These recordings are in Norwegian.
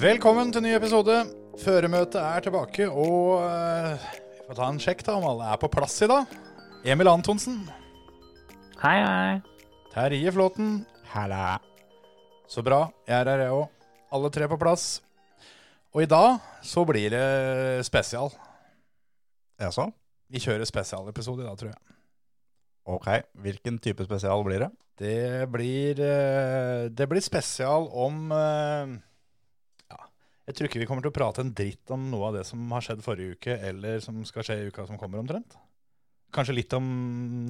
Velkommen til ny episode. Føremøtet er tilbake, og eh, vi får ta en sjekk da om alle er på plass i dag. Emil Antonsen, Hei, hei. Terje Flåten. Halla. Så bra. Jeg er her, jeg òg. Alle tre på plass. Og i dag så blir det spesial. Jaså? Vi kjører spesialepisode i dag, tror jeg. Ok. Hvilken type spesial blir det? Det blir, eh, det blir spesial om eh, Jeg tror ikke vi kommer til å prate en dritt om noe av det som har skjedd forrige uke, eller som skal skje i uka som kommer, omtrent. Kanskje litt om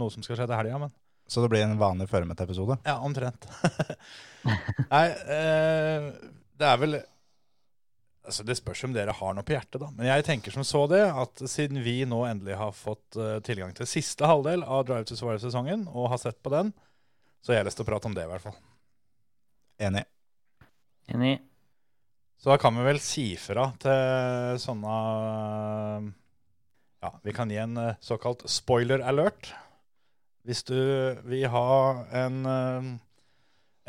noe som skal skje til helga, men Så det blir en vanlig føremøteepisode? ja, omtrent. Nei, eh, det er vel Altså Det spørs om dere har noe på hjertet, da. Men jeg tenker som så det, at siden vi nå endelig har fått eh, tilgang til siste halvdel av Drive to Survive-sesongen, og har sett på den, så har jeg lyst til å prate om det, i hvert fall. Enig. Enig. Så da kan vi vel si fra til sånne Ja, vi kan gi en eh, såkalt spoiler alert. Hvis du vil ha en, eh,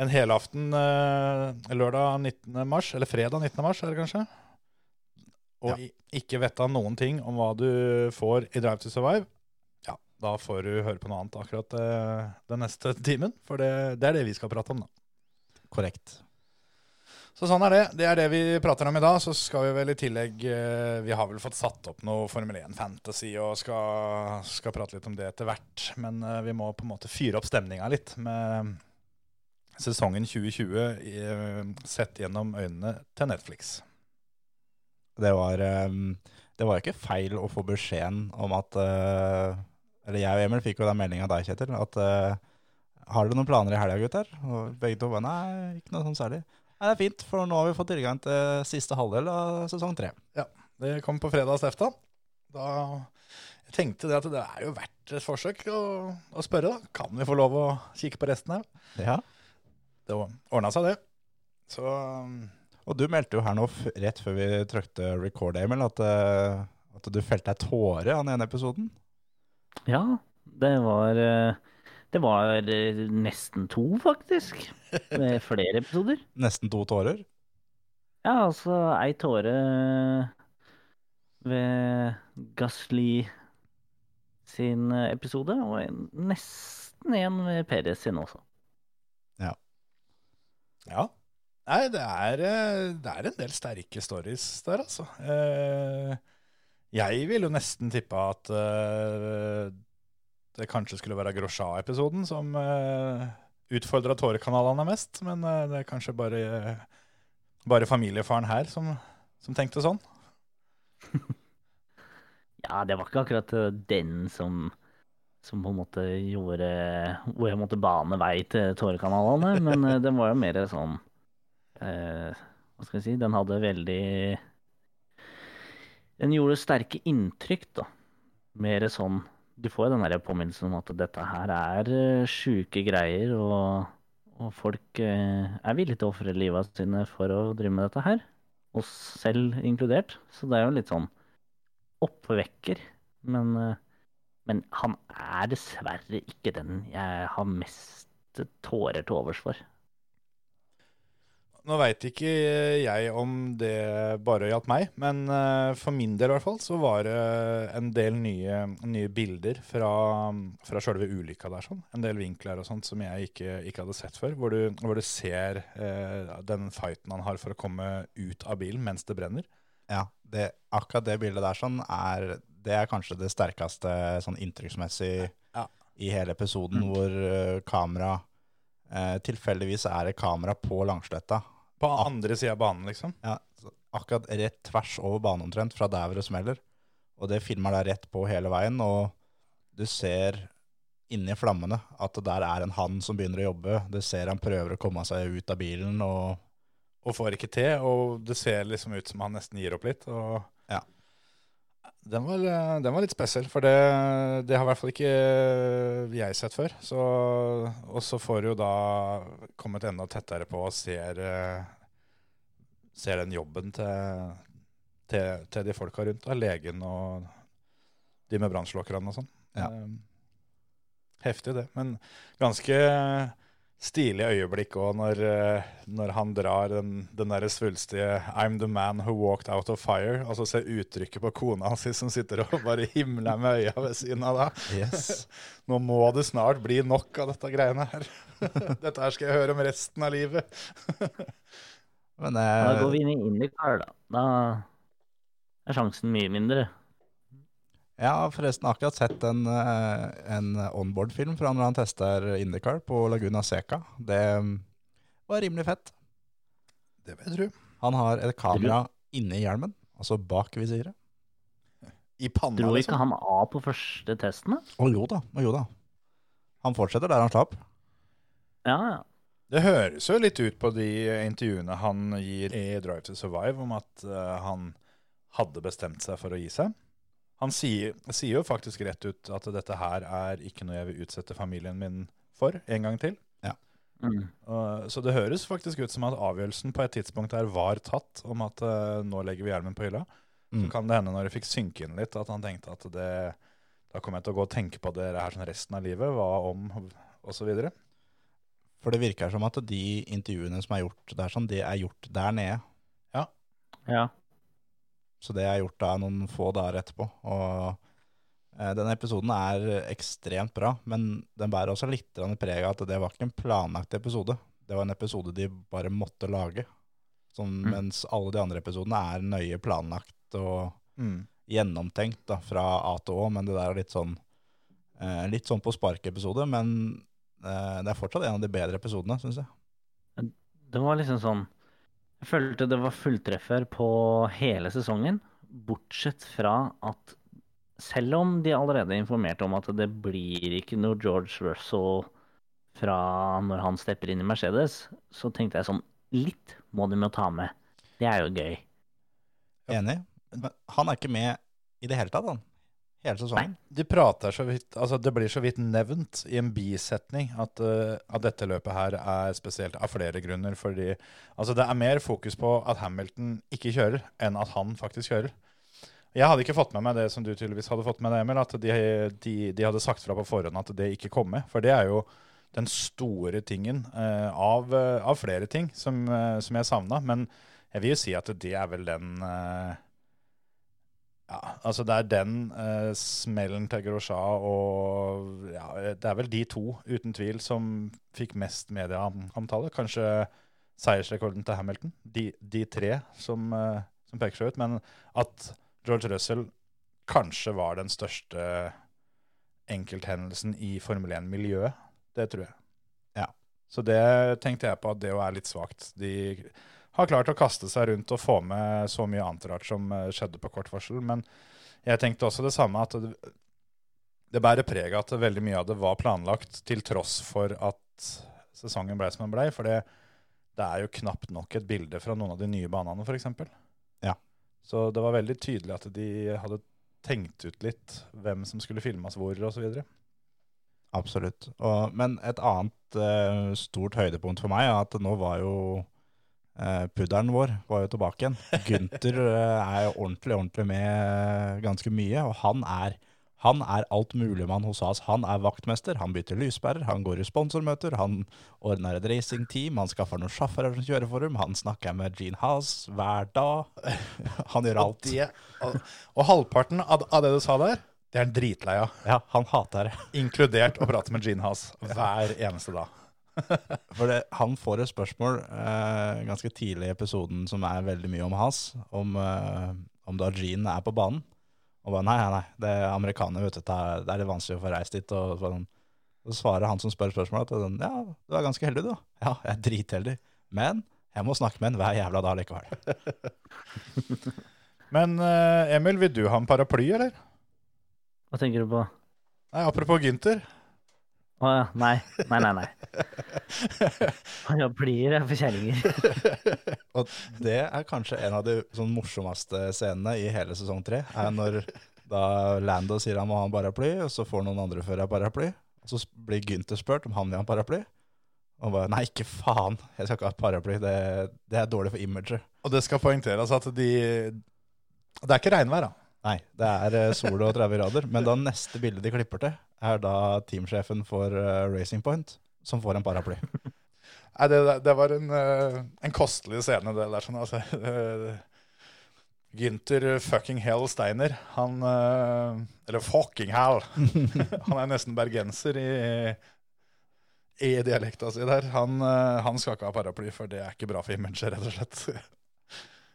en helaften eh, lørdag 19. mars, eller fredag 19. mars, er det kanskje? Og Ja. ikke vite noen ting om hva du får i Drive to Survive, ja, da får du høre på noe annet akkurat den neste timen. For det, det er det vi skal prate om, da. Korrekt. Så sånn er det. Det er det vi prater om i dag. Så skal vi vel i tillegg eh, Vi har vel fått satt opp noe Formel 1 Fantasy og skal, skal prate litt om det etter hvert. Men eh, vi må på en måte fyre opp stemninga litt med sesongen 2020 i, eh, sett gjennom øynene til Netflix. Det var, det var ikke feil å få beskjeden om at Eller jeg og Emil fikk jo den meldinga av deg, Kjetil, at har dere noen planer i helga, gutter? Og begge to bare nei, ikke noe sånn særlig. Nei, det er fint, for nå har vi fått tilgang til siste halvdel av sesong tre. Ja, Det kom på fredags efta. Da jeg tenkte det at det er jo verdt et forsøk å, å spørre, da. Kan vi få lov å kikke på resten her? Ja. Det ordna seg, det. Så Og du meldte jo her nå rett før vi trykte record, Emil, at, eh, at du felte ei tåre av den ene episoden. Ja, det var eh, Det var eh, nesten to, faktisk. Med flere episoder. Nesten to tårer. Ja, altså ei tåre ved Gasli sin eh, episode, og en, nesten en ved Perez sin også. Ja. Nei, det er, eh, det er en del sterke stories der, altså. Jeg vil jo nesten tippe at det kanskje skulle være Grosja-episoden som uh, utfordra tårekanalene mest. Men uh, det er kanskje bare, bare familiefaren her som, som tenkte sånn. Ja, det var ikke akkurat eh, den som som på en måte gjorde Hvor jeg måtte bane vei til tårekanalene, men uh, den var jo mer sånn eh, Hva skal jeg si Den hadde veldig Den gjorde sterke inntrykk, da. Mer sånn Du får jo den der påminnelsen om at dette her er uh, sjuke greier, og, og folk eh, er villige til å ofre livet sine for å drive med dette her. Oss selv inkludert. Så det er jo litt sånn oppvekker. Men, eh, men han er dessverre ikke den jeg har mest tårer til overs for. Nå veit ikke jeg om det bare gjaldt meg, men eh, for min del i hvert fall så var det en del nye, nye bilder fra, fra sjølve ulykka der. sånn. En del vinkler og sånt som jeg ikke, ikke hadde sett før. Hvor du, hvor du ser eh, den fighten han har for å komme ut av bilen mens det brenner. Ja, det, akkurat det bildet der sånn er, det er kanskje det sterkeste sånn inntrykksmessig Ja. i hele episoden, hvor uh, kamera eh, Tilfeldigvis er det kamera på langsletta. På andre sida av banen, liksom. Ja, akkurat rett tvers over banen omtrent, fra der hvor det smeller. Og det filmer deg rett på hele veien, og du ser inni flammene. At det der er en han som begynner å jobbe. Du ser han prøver å komme seg ut av bilen, og Og får ikke til, og det ser liksom ut som han nesten gir opp litt. Og Ja. Den var, eh, den var litt spesiell, for det, det har i hvert fall ikke jeg sett før. Så, og så får du jo da kommet enda tettere på og ser, eh, ser den jobben til, til, til de folka rundt. Da, legen og de med brannslokkerne og sånn. Ja. Eh, Heftig, det. Men ganske stilig øyeblikk òg når, eh, når han drar den, den der svulstige 'I'm the man who walked out of fire', og så ser uttrykket på kona hans som sitter og bare himler med øya ved siden av da. yes. Nå må det snart bli nok av dette greiene her. Dette her skal jeg høre om resten av livet. Men Da eh, går vi inn i IndyCar, da. Da er sjansen mye mindre. Jeg har forresten akkurat sett en, eh, en onboard-film fra når han tester Indycar på Laguna Seca. Det mm, var rimelig fett. Det vil jeg tro. Han har et kamera inni hjelmen, altså bak visiret. I panna, Dro ikke liksom. han av på første testen, da? Å jo da, å jo da. Han fortsetter der han slapp. Ja, ja. Det høres jo litt ut på de intervjuene han gir i Drive to Survive, om at eh, han hadde bestemt seg for å gi seg. Han sier, sier jo faktisk rett ut at dette her er ikke noe jeg vil utsette familien min for en gang til. Mm. Og- så det høres faktisk ut som at avgjørelsen på et tidspunkt her var tatt om at eh, nå legger vi hjelmen på hylla. Mm. Så kan det hende når det fikk synke inn litt, at han tenkte at det, da kommer jeg til å gå og tenke på det her sånn resten av livet, hva om, og så videre. For det virker som at de intervjuene som er gjort der, sånn, det er gjort der nede. Ja. ja. Så det jeg har gjort da noen få dager etterpå. Og eh, denne episoden er ekstremt bra, men den bærer også litt preg av at det var ikke en planlagt episode. Det var en episode de bare måtte lage. Sånn, Mm. Mens alle de andre episodene er nøye planlagt og Mm. gjennomtenkt da, fra A til Å, men det der er litt sånn eh, litt sånn på spark-episode, men eh, det er fortsatt en av de bedre episodene, syns jeg. Det var liksom sånn Jeg følte det var fulltreffer på hele sesongen, bortsett fra at selv om de allerede informerte om at det blir ikke noe George Russell fra når han stepper inn i Mercedes, så tenkte jeg sånn Litt må de jo ta med. Det er jo gøy. Enig. Men han er ikke med i det hele tatt, han. Hele sesongen. De prater så vidt, altså det blir så vidt nevnt i en bisetning at, uh, at dette løpet her er spesielt av flere grunner. Fordi altså det er mer fokus på at Hamilton ikke kjører, enn at han faktisk kjører. Jeg hadde ikke fått med meg det som du tydeligvis hadde fått med deg, Emil, at de, de, de hadde sagt fra på forhånd at det ikke kom med. For det er jo den store tingen uh, av, uh, av flere ting som, som jeg savna. Men jeg vil jo si at det er vel den ja, altså det er den eh, smellen til Grosjean og ja, Det er vel de to, uten tvil, som fikk mest medieomtale. Kanskje seiersrekorden til Hamilton. De, de tre som, eh, som peker seg ut. Men at George Russell kanskje var den største enkelthendelsen i Formel 1-miljøet, det tror jeg. Ja. Så det tenkte jeg på at det jo er litt svakt. De har klart å kaste seg rundt og få med så mye annet rart som eh, skjedde på kort varsel. Men jeg tenkte også det samme, at det, det bærer preg av at veldig mye av det var planlagt, til tross for at sesongen ble som den ble. For det, det er jo knapt nok et bilde fra noen av de nye banene, f.eks. Ja. Så det var veldig tydelig at de hadde tenkt ut litt hvem som skulle filmes hvor, osv. Absolutt. Og, men et annet uh, stort høydepunkt for meg er at nå var jo pudderen vår var jo tilbake igjen. Gunther eh, er jo ordentlig, ordentlig med eh, ganske mye, og han er han er altmuligmann hos oss. Han er vaktmester, han bytter lyspærer, han går i sponsormøter, han ordner et racingteam, han skaffer noen sjåfører som kjører for ham, han snakker med Gene Haas hver dag. Han gjør alt. Og, det, og, og halvparten av, av det du sa der, det er han dritlei av. Ja, han hater det. Inkludert å prate med Gene Haas hver eneste dag. For det, han får et spørsmål eh, ganske tidlig i episoden som er veldig mye om hans om, eh, om da Gene er på banen. Og bare nei, nei, nei, det er amerikaner, vet du, det er, det er litt vanskelig å få reist dit. Og sånn. Så svarer han som spør spørsmålet, at ja, du er ganske heldig, du. Ja, jeg er dritheldig. Men jeg må snakke med en hver jævla dag likevel. Men eh, Emil, vil du ha en paraply, eller? Hva tenker du på? Nei, apropos Gynter. Å ja. Nei. Nei, nei, nei. Da blir det for kjerringer. Og det er kanskje en av de sånn morsomste scenene i hele sesong tre. Er når da Lando sier han må ha en paraply, og så får noen andre før jeg paraply. Og så blir Gynter spurt om han vil ha en paraply. Og han bare nei, ikke faen, jeg skal ikke ha et paraply. Det, det er dårlig for imaget. Og det skal poengteres at de Det er ikke regnvær, da. Nei, det er eh, sol og 30 grader. Men da neste bilde de klipper til, er da teamsjefen for eh, Racing Point som får en paraply. Nei, det, det var en, eh, en kostelig scene, det der. Sånn, altså. Gynter fucking hell Steiner, han eh, Eller fucking hell! han er nesten bergenser i, i dialekta si der. Han, han skal ikke ha paraply, for det er ikke bra for imaget, rett og slett.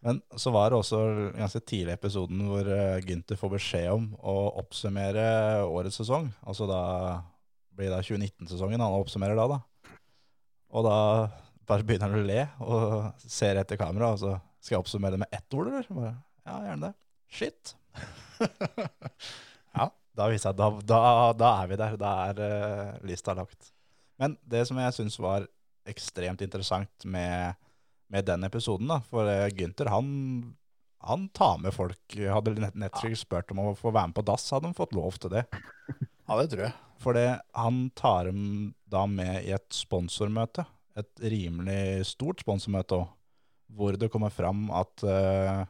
Men så var det også ganske tidlig i episoden hvor Gynter Gunther får beskjed om å oppsummere årets sesong. Altså da blir det 2019-sesongen han oppsummerer da, da. Og da bare begynner han å le og ser etter kamera, og så skal jeg oppsummere det med ett ord, eller? Bare, ja, gjerne det. Shit. ja, da viser jeg, da, da, da er vi der. Da er uh, lista lagt. Men det som jeg syns var ekstremt interessant med med den episoden. da, For eh, Gunther han, han tar med folk. Hadde Net- Netflix spurt om å få være med på dass, hadde han fått lov til det. Ja, det tror jeg. For han tar dem da med i et sponsormøte. Et rimelig stort sponsormøte òg. Hvor det kommer fram at uh,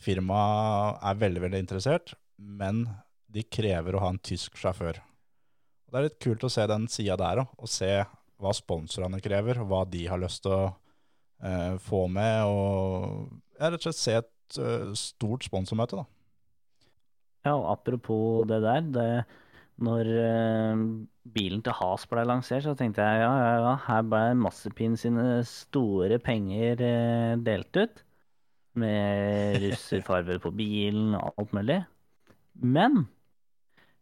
firmaet er veldig, veldig interessert, men de krever å ha en tysk sjåfør. Og Det er litt kult å se den sida der òg, og se hva sponsorene krever, og hva de har lyst til å eh, få med. Og rett og slett se et uh, stort sponsormøte, da. Ja, og apropos det der. Det, når uh, bilen til Has ble lansert, så tenkte jeg ja, ja, ja, her ble Massepin sine store penger uh, delt ut. Med russerfarver på bilen og alt mulig. Men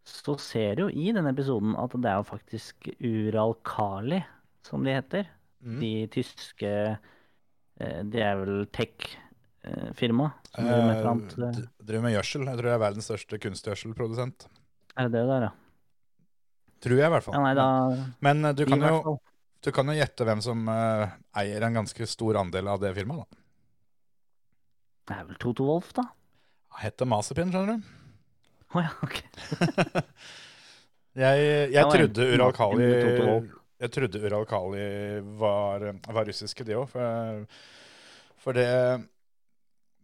så ser du jo i denne episoden at det er jo faktisk Ural Kali, som de heter. Mm. De tyske eh, De er vel tech-firma som driver med et eller annet Eh, eh, driver med gjødsel. Jeg tror jeg er verdens største kunstgjødselprodusent. Er det det der, ja? Tror jeg, i hvert fall. Ja, nei, da Men du kan, jo, du kan jo gjette hvem som uh, eier en ganske stor andel av det firmaet. da. Det er vel Toto Wolff, da? Heter Masepin, skjønner du. Å ja, ok. Jeg, jeg trodde Ural Kali. Jeg trodde Ural Kali var, var russiske, de òg. For, for det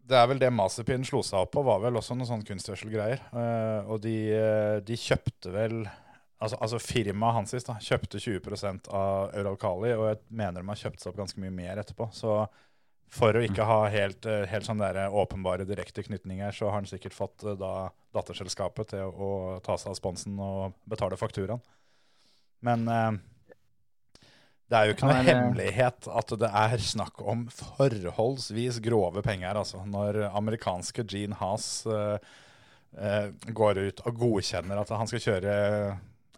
Det er vel det Masepin slo seg opp på, var vel også noen sånne kunstgjødselgreier. Uh, og de, eh, de kjøpte vel Altså, altså firmaet hans da, kjøpte 20 av Ural Kali, og jeg mener de har kjøpt seg opp ganske mye mer etterpå. Så for å ikke ha helt, eh, helt sånn der åpenbare direkte knytninger, så har han sikkert fått eh, da datterselskapet til å ta seg av sponsen og betale fakturaen. Men eh, det er jo ikke noe er- hemmelighet at det er snakk om forholdsvis grove penger. Altså, når amerikanske Gene Haas uh, uh, går ut og godkjenner at han skal kjøre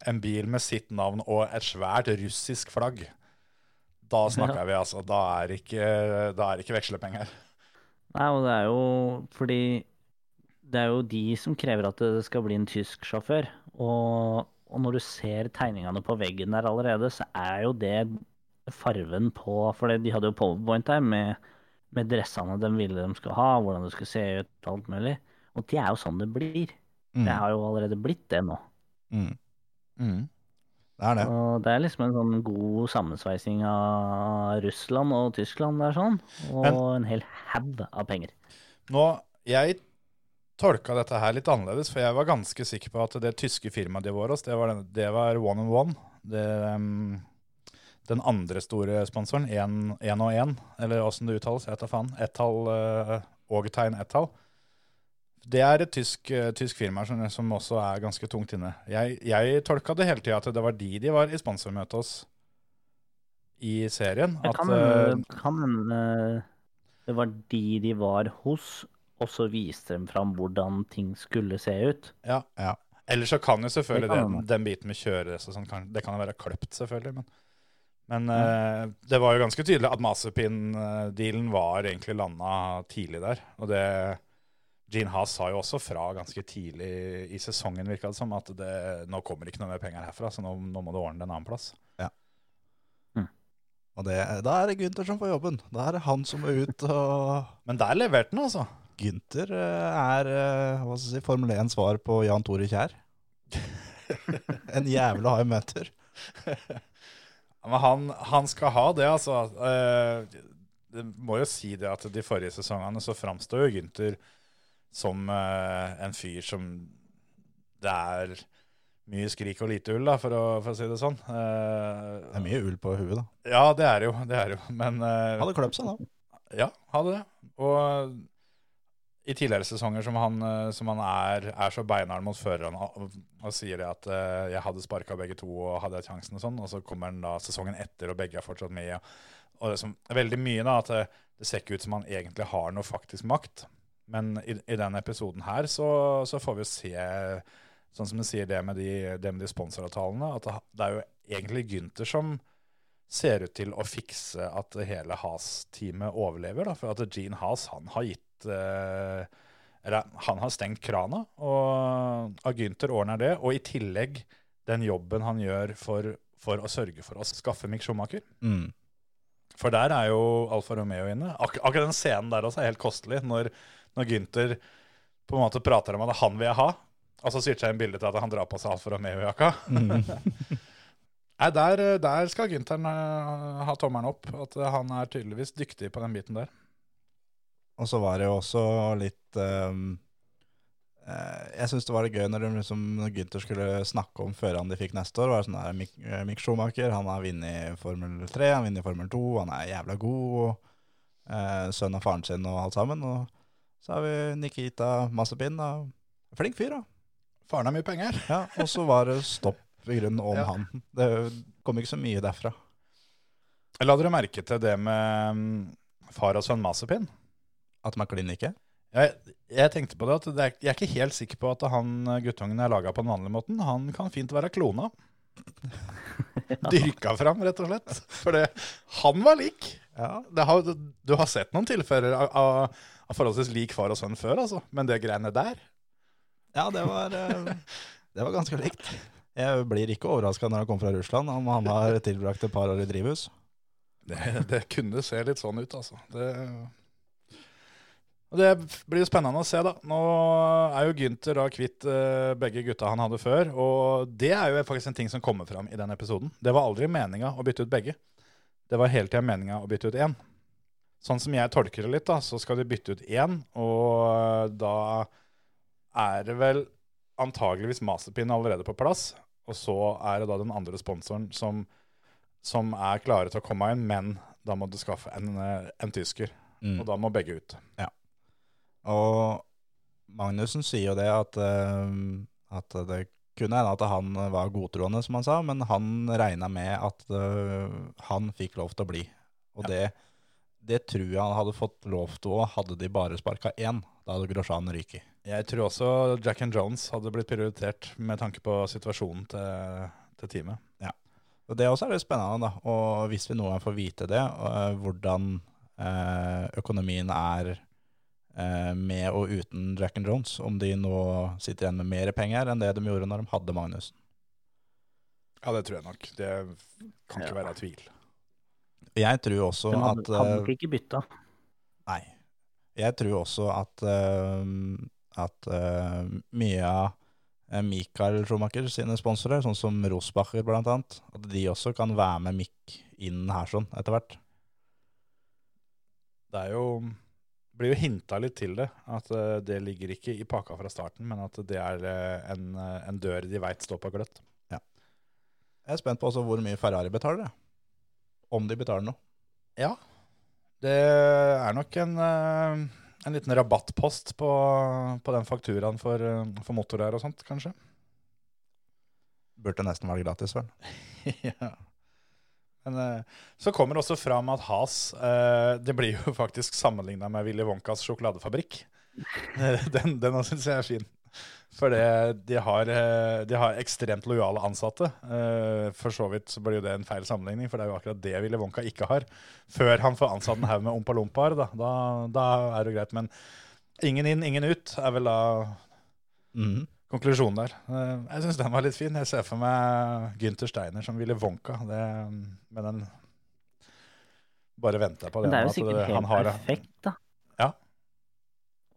en bil med sitt navn og et svært russisk flagg. Da snakker vi, altså. Da er ikke, da er ikke vekslepenger. Nei, og det er jo fordi det er jo de som krever at det skal bli en tysk sjåfør. Og, og når du ser tegningene på veggen der allerede, så er jo det farven på For de hadde jo powerpoint der med, med dressene de ville de skulle ha, hvordan det skulle se ut, alt mulig. Og det er jo sånn det blir. Mm. Det har jo allerede blitt det nå. Mm. Det er det. Og det er liksom en sånn god sammensveising av Russland og Tyskland der sånn. Og Men- en hel haug av penger. Nå, jeg tolka dette her litt annerledes, for jeg var ganske sikker på at det tyske firmaet de var hos, det var, det var One and One. Det, um, den andre store sponsoren, én og én, eller åssen det uttales, jeg tar faen. Ett-tall uh, og tegn ett-tall. Det er et tysk, uh, tysk firma som, som også er ganske tungt inne. Jeg, jeg tolka det hele tida at det var de de var i sponsormøte hos i serien. At, kan eh, kan uh, det var de de var hos, og så viste de fram hvordan ting skulle se ut. Ja. Ja. Eller så kan jo selvfølgelig Det kan den, den biten med kjøredress og sånn, det kan jo være kløpt, selvfølgelig. Men, men eh, det var jo ganske tydelig at Mazepin-dealen var egentlig landa tidlig der. Og det, Gene Haas sa jo også fra ganske tidlig i sesongen virka det som, at det, nå kommer det ikke noe mer penger herfra, så nå, nå må du ordne det en annen plass. Og det, da er det Gunther som får jobben. Da er det han som må ut. og Men der leverte han, altså. Gunther eh, er eh, hva skal jeg si, Formel 1-svar på Jan Tore Kjær. en jævla å ha i møter. Men han, han skal ha det, altså. Eh, Det må jo si det at de forrige sesongene så framstår jo Gynter som en fyr som det er mye skrik og lite ull, da, for å, for å si det sånn. Uh, Det er mye ull på huet, da. Ja, det er jo. Det er jo. Men uh, Hadde kløpt seg, da. Ja, hadde det. Og i tidligere sesonger som han, eh, som han er, er så beinhard mot føreren og, og sier at uh, jeg hadde sparka begge to og hadde jeg sjansen og sånn, og så kommer han da sesongen etter og begge er fortsatt med. Og, og veldig mye da, at det, det ser ikke ut som han egentlig har noe faktisk makt. Men i, i denne episoden her så, så får vi jo se, sånn som du sier det med de, det med de sponsoravtalene, at det er jo egentlig Gynter som ser ut til å fikse at hele Has-teamet overlever. Da, for at Gene Has han har gitt eh, Eller han har stengt krana, og Agynter ordner det. Og i tillegg den jobben han gjør for, for å sørge for å skaffe Mick Schumacher. Mm. For der er jo Alfa Romeo inne. Ak akkurat den scenen der også er helt kostelig. Når, når Gynter på en måte prater om at han vil jeg ha, og så switcher jeg en bilde til at han drar på seg Alfa Romeo-jakka. Nei, der, der skal Gynteren eh, ha tommelen opp. At han er tydeligvis dyktig på den biten der. Og så var det jo også litt um, Jeg syns det var gøy når, liksom, når Gynter skulle snakke om førerne de fikk neste år. var det sånn der, Mick, eh, Mick Schumacher han har vunnet Formel 3, han vunnet Formel 2, han er jævla god. Og, eh, sønn av faren sin og alt sammen. Og så har vi Nikita Masepin. da. Flink fyr, da. Faren har mye penger. Ja, og så var det stopp i grunnen om Ja. han. Det kom ikke så mye derfra. La dere merke til det med mm, far og sønn Masepin? At de er klin like. Jeg, jeg tenkte på det at det er, jeg er ikke helt sikker på at han guttungen er laga på den vanlige måten. Han kan fint være klona. Dyrka fram, rett og slett. For det, han var lik. Ja. Det har, du har sett noen tilfeller av, av, av forholdsvis lik far og sønn før, altså. Men det greiene der Ja, det var, eh, det var ganske likt. Jeg blir ikke overraska når han kommer fra Russland, om han har tilbrakt et par år i drivhus. Det, det kunne se litt sånn ut, altså. Det, det blir spennende å se, da. Nå er jo Gynter da kvitt eh, begge gutta han hadde før. Og det er jo faktisk en ting som kommer fram i den episoden. Det var aldri meninga å bytte ut begge. Det var hele tida meninga å bytte ut én. Sånn som jeg tolker det litt, da, så skal de bytte ut én, og da er det vel antageligvis Masterpin allerede på plass. Og så er det da den andre sponsoren som, som er klare til å komme inn, men da må du skaffe en, eh, en tysker. Mm. Og da må begge ut. Og Magnussen sier jo det at, eh, at det kunne hende at han var godtroende, som han sa, men han regna med at eh, han fikk lov til å bli. Og det, det tror jeg han hadde fått lov til òg, hadde de bare sparka én. Da hadde Grosjean ryket. Jeg tror også Jack and Jones hadde blitt prioritert med tanke på situasjonen til, til teamet. Og Det også er litt spennende, da. Og hvis vi noen gang får vite det, eh, hvordan økonomien er med og uten Jack and Jones, om de nå sitter igjen med mer penger enn det de gjorde når de hadde Magnussen. Ja, det tror jeg nok. Det kan ikke Ja. være tvil. Jeg tror også De hadde, at hadde eh, nok ikke bytta. Nei. Jeg tror også at, eh, at eh, mye av eh, Mikael Schumacher sine sponsorer, sånn som Rosbacher annet, at de også kan være med Mick inn her sånn etter hvert. Det er jo blir jo hinta litt til det. At eh, det ligger ikke i pakka fra starten, men at det er eh, en, eh, en dør de veit står på gløtt. Jeg er spent på også hvor mye Ferrari betaler, jeg. om de betaler noe. Ja. Det er nok en, en liten rabattpost på, på den fakturaen for, for motorer og sånt, kanskje. Burde nesten være gratis, vel. ja. Men eh, så kommer det også fram at Has eh, Det blir jo faktisk sammenligna med Willy Wonkas sjokoladefabrikk. Den den syns jeg er fin. For de, har, eh, de har ekstremt lojale ansatte. For så vidt så blir jo det en feil sammenligning, for det er jo akkurat det Willy Wonka ikke har. Før han får ansatt en haug med ompa-lompaer, da, da, da er det greit. Men Ingen inn, ingen ut er vel da Mhm. Konklusjonen der. Eh, Jeg syns den var litt fin. Jeg ser for meg Gynter Steiner som ville Wonka. Det, med den Bare venta på det. Men det er jo sikkert sikkert helt har- perfekt, da. Ja.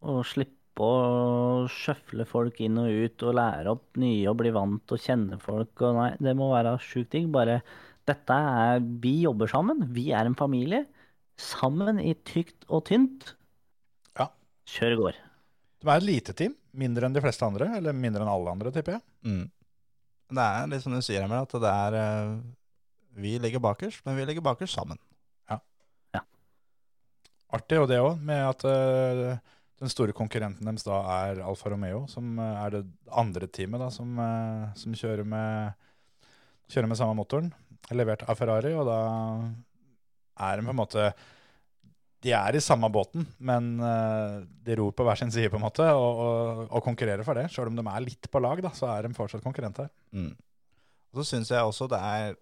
Å slippe å sjøfle folk inn og ut og lære opp nye og bli vant og kjenne folk og nei, det må være sjukt digg. Bare dette er Vi jobber sammen. Vi er en familie. Sammen i tykt og tynt. Ja. Kjør i går. De er et lite team. Mindre enn de fleste andre, eller mindre enn alle andre, tipper jeg. Mm. Det er litt som du sier, Emil, at det er eh, Vi ligger bakerst, men vi ligger bakerst sammen. Ja. Artig, og det òg, med at eh, den store konkurrenten deres da er Alfa Romeo, som eh, er det andre teamet da, som, som kjører, med, kjører med samme motoren. Levert av Ferrari, og da er de på en måte De er i samme båten, men eh, de ror på hver sin side, på en måte, og, og, og konkurrerer for det. Sjøl om de er litt på lag, da, så er de fortsatt konkurrenter. Mm. Og så syns jeg også det er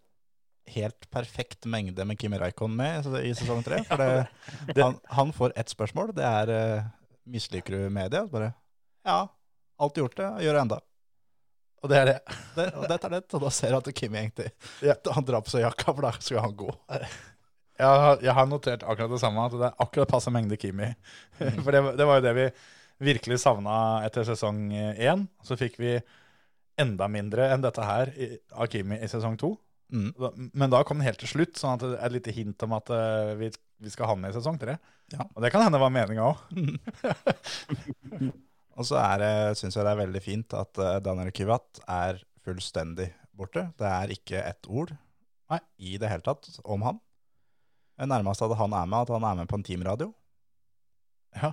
helt perfekt mengde med Kimi Raikon med i- sesong tre. For det, han, han får ett spørsmål. Det er uh, misliker du media? Bare ja, alltid gjort det, gjør det enda. Og det er det. Det, og dette er det. Og da ser du at Kimi egentlig Ja. Han drar på seg jakka, for da skal han gå. Jeg har, jeg har notert akkurat det samme, at det er akkurat passe mengde Kimi. For det, det var jo det vi virkelig savna etter sesong én. Så fikk vi enda mindre enn dette her i, av Kimi i sesong to. Mm. Men da kom den helt til slutt, sånn at det er et lite hint om at eh, vi, vi skal ha den med i sesong tre. Ja. Og det kan hende var meninga òg. Og så syns jeg det er veldig fint at eh, Daniel Kivat er fullstendig borte. Det er ikke ett ord Nei. i det hele tatt om han. Det nærmeste at han er med, at han er med på en teamradio. Ja.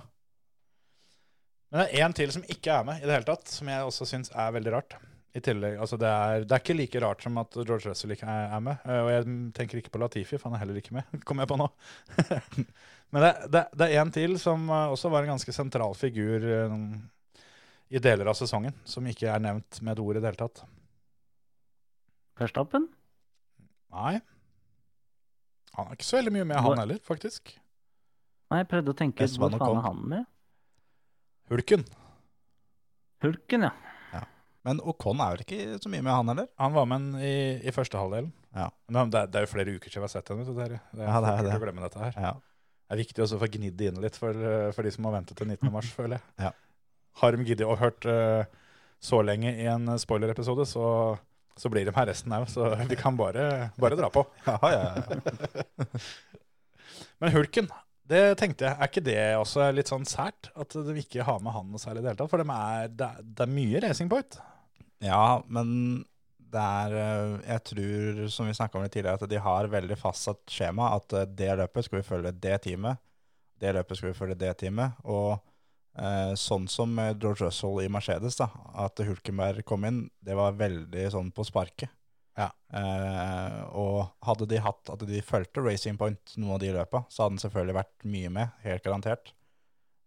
Men det er én til som ikke er med i det hele tatt, som jeg også syns er veldig rart. I tillegg, altså det, er, det er ikke like rart som at George Russell ikke er, er med. Eh, Og jeg tenker ikke på Latifi, for han er heller ikke med. Kommer jeg på nå. Men det, det, det er én til som eh, også var en ganske sentral figur eh, i deler av sesongen, som ikke er nevnt med et ord i det hele tatt. Verstappen? Nei. Han er ikke så veldig mye med, han heller, faktisk. Nei, jeg prøvde å tenke ut hvor faen er han med? Hulken. Hulken, ja. Men Ocon er vel ikke så mye med han heller? Han var med i, i første halvdelen. Ja. Men det, er- det er jo flere uker siden vi har sett henne. du, Terje. Det er, Ja, det er det. å dette her. Ja. Det er viktig også å få gnidd det inn litt for, eh, for de som har ventet til 19. mars, føler jeg. Ja. Har de giddet og hørt uh, så lenge i en spoiler-episode, så, så blir de her resten òg. Så de kan bare, bare dra på. Ja, ja, ja. Men Hulken, det tenkte jeg, er ikke det også litt sånn sært? At de ikke har med han særlig i det hele tatt? For de er, det, er, det er mye racing point. ja, men det er eh, Jeg tror, som vi snakka om litt tidligere, at de har veldig fastsatt skjema. At eh, det løpet skal vi følge det teamet. Det løpet skal vi følge det teamet. Og sånn som George Russell i Mercedes, da, at Hulkenberg kom inn, det var veldig sånn på sparket. Ja. Eh, og hadde de hatt at de fulgte Racing Point noen av de løpa, så hadde han selvfølgelig vært mye med, helt garantert.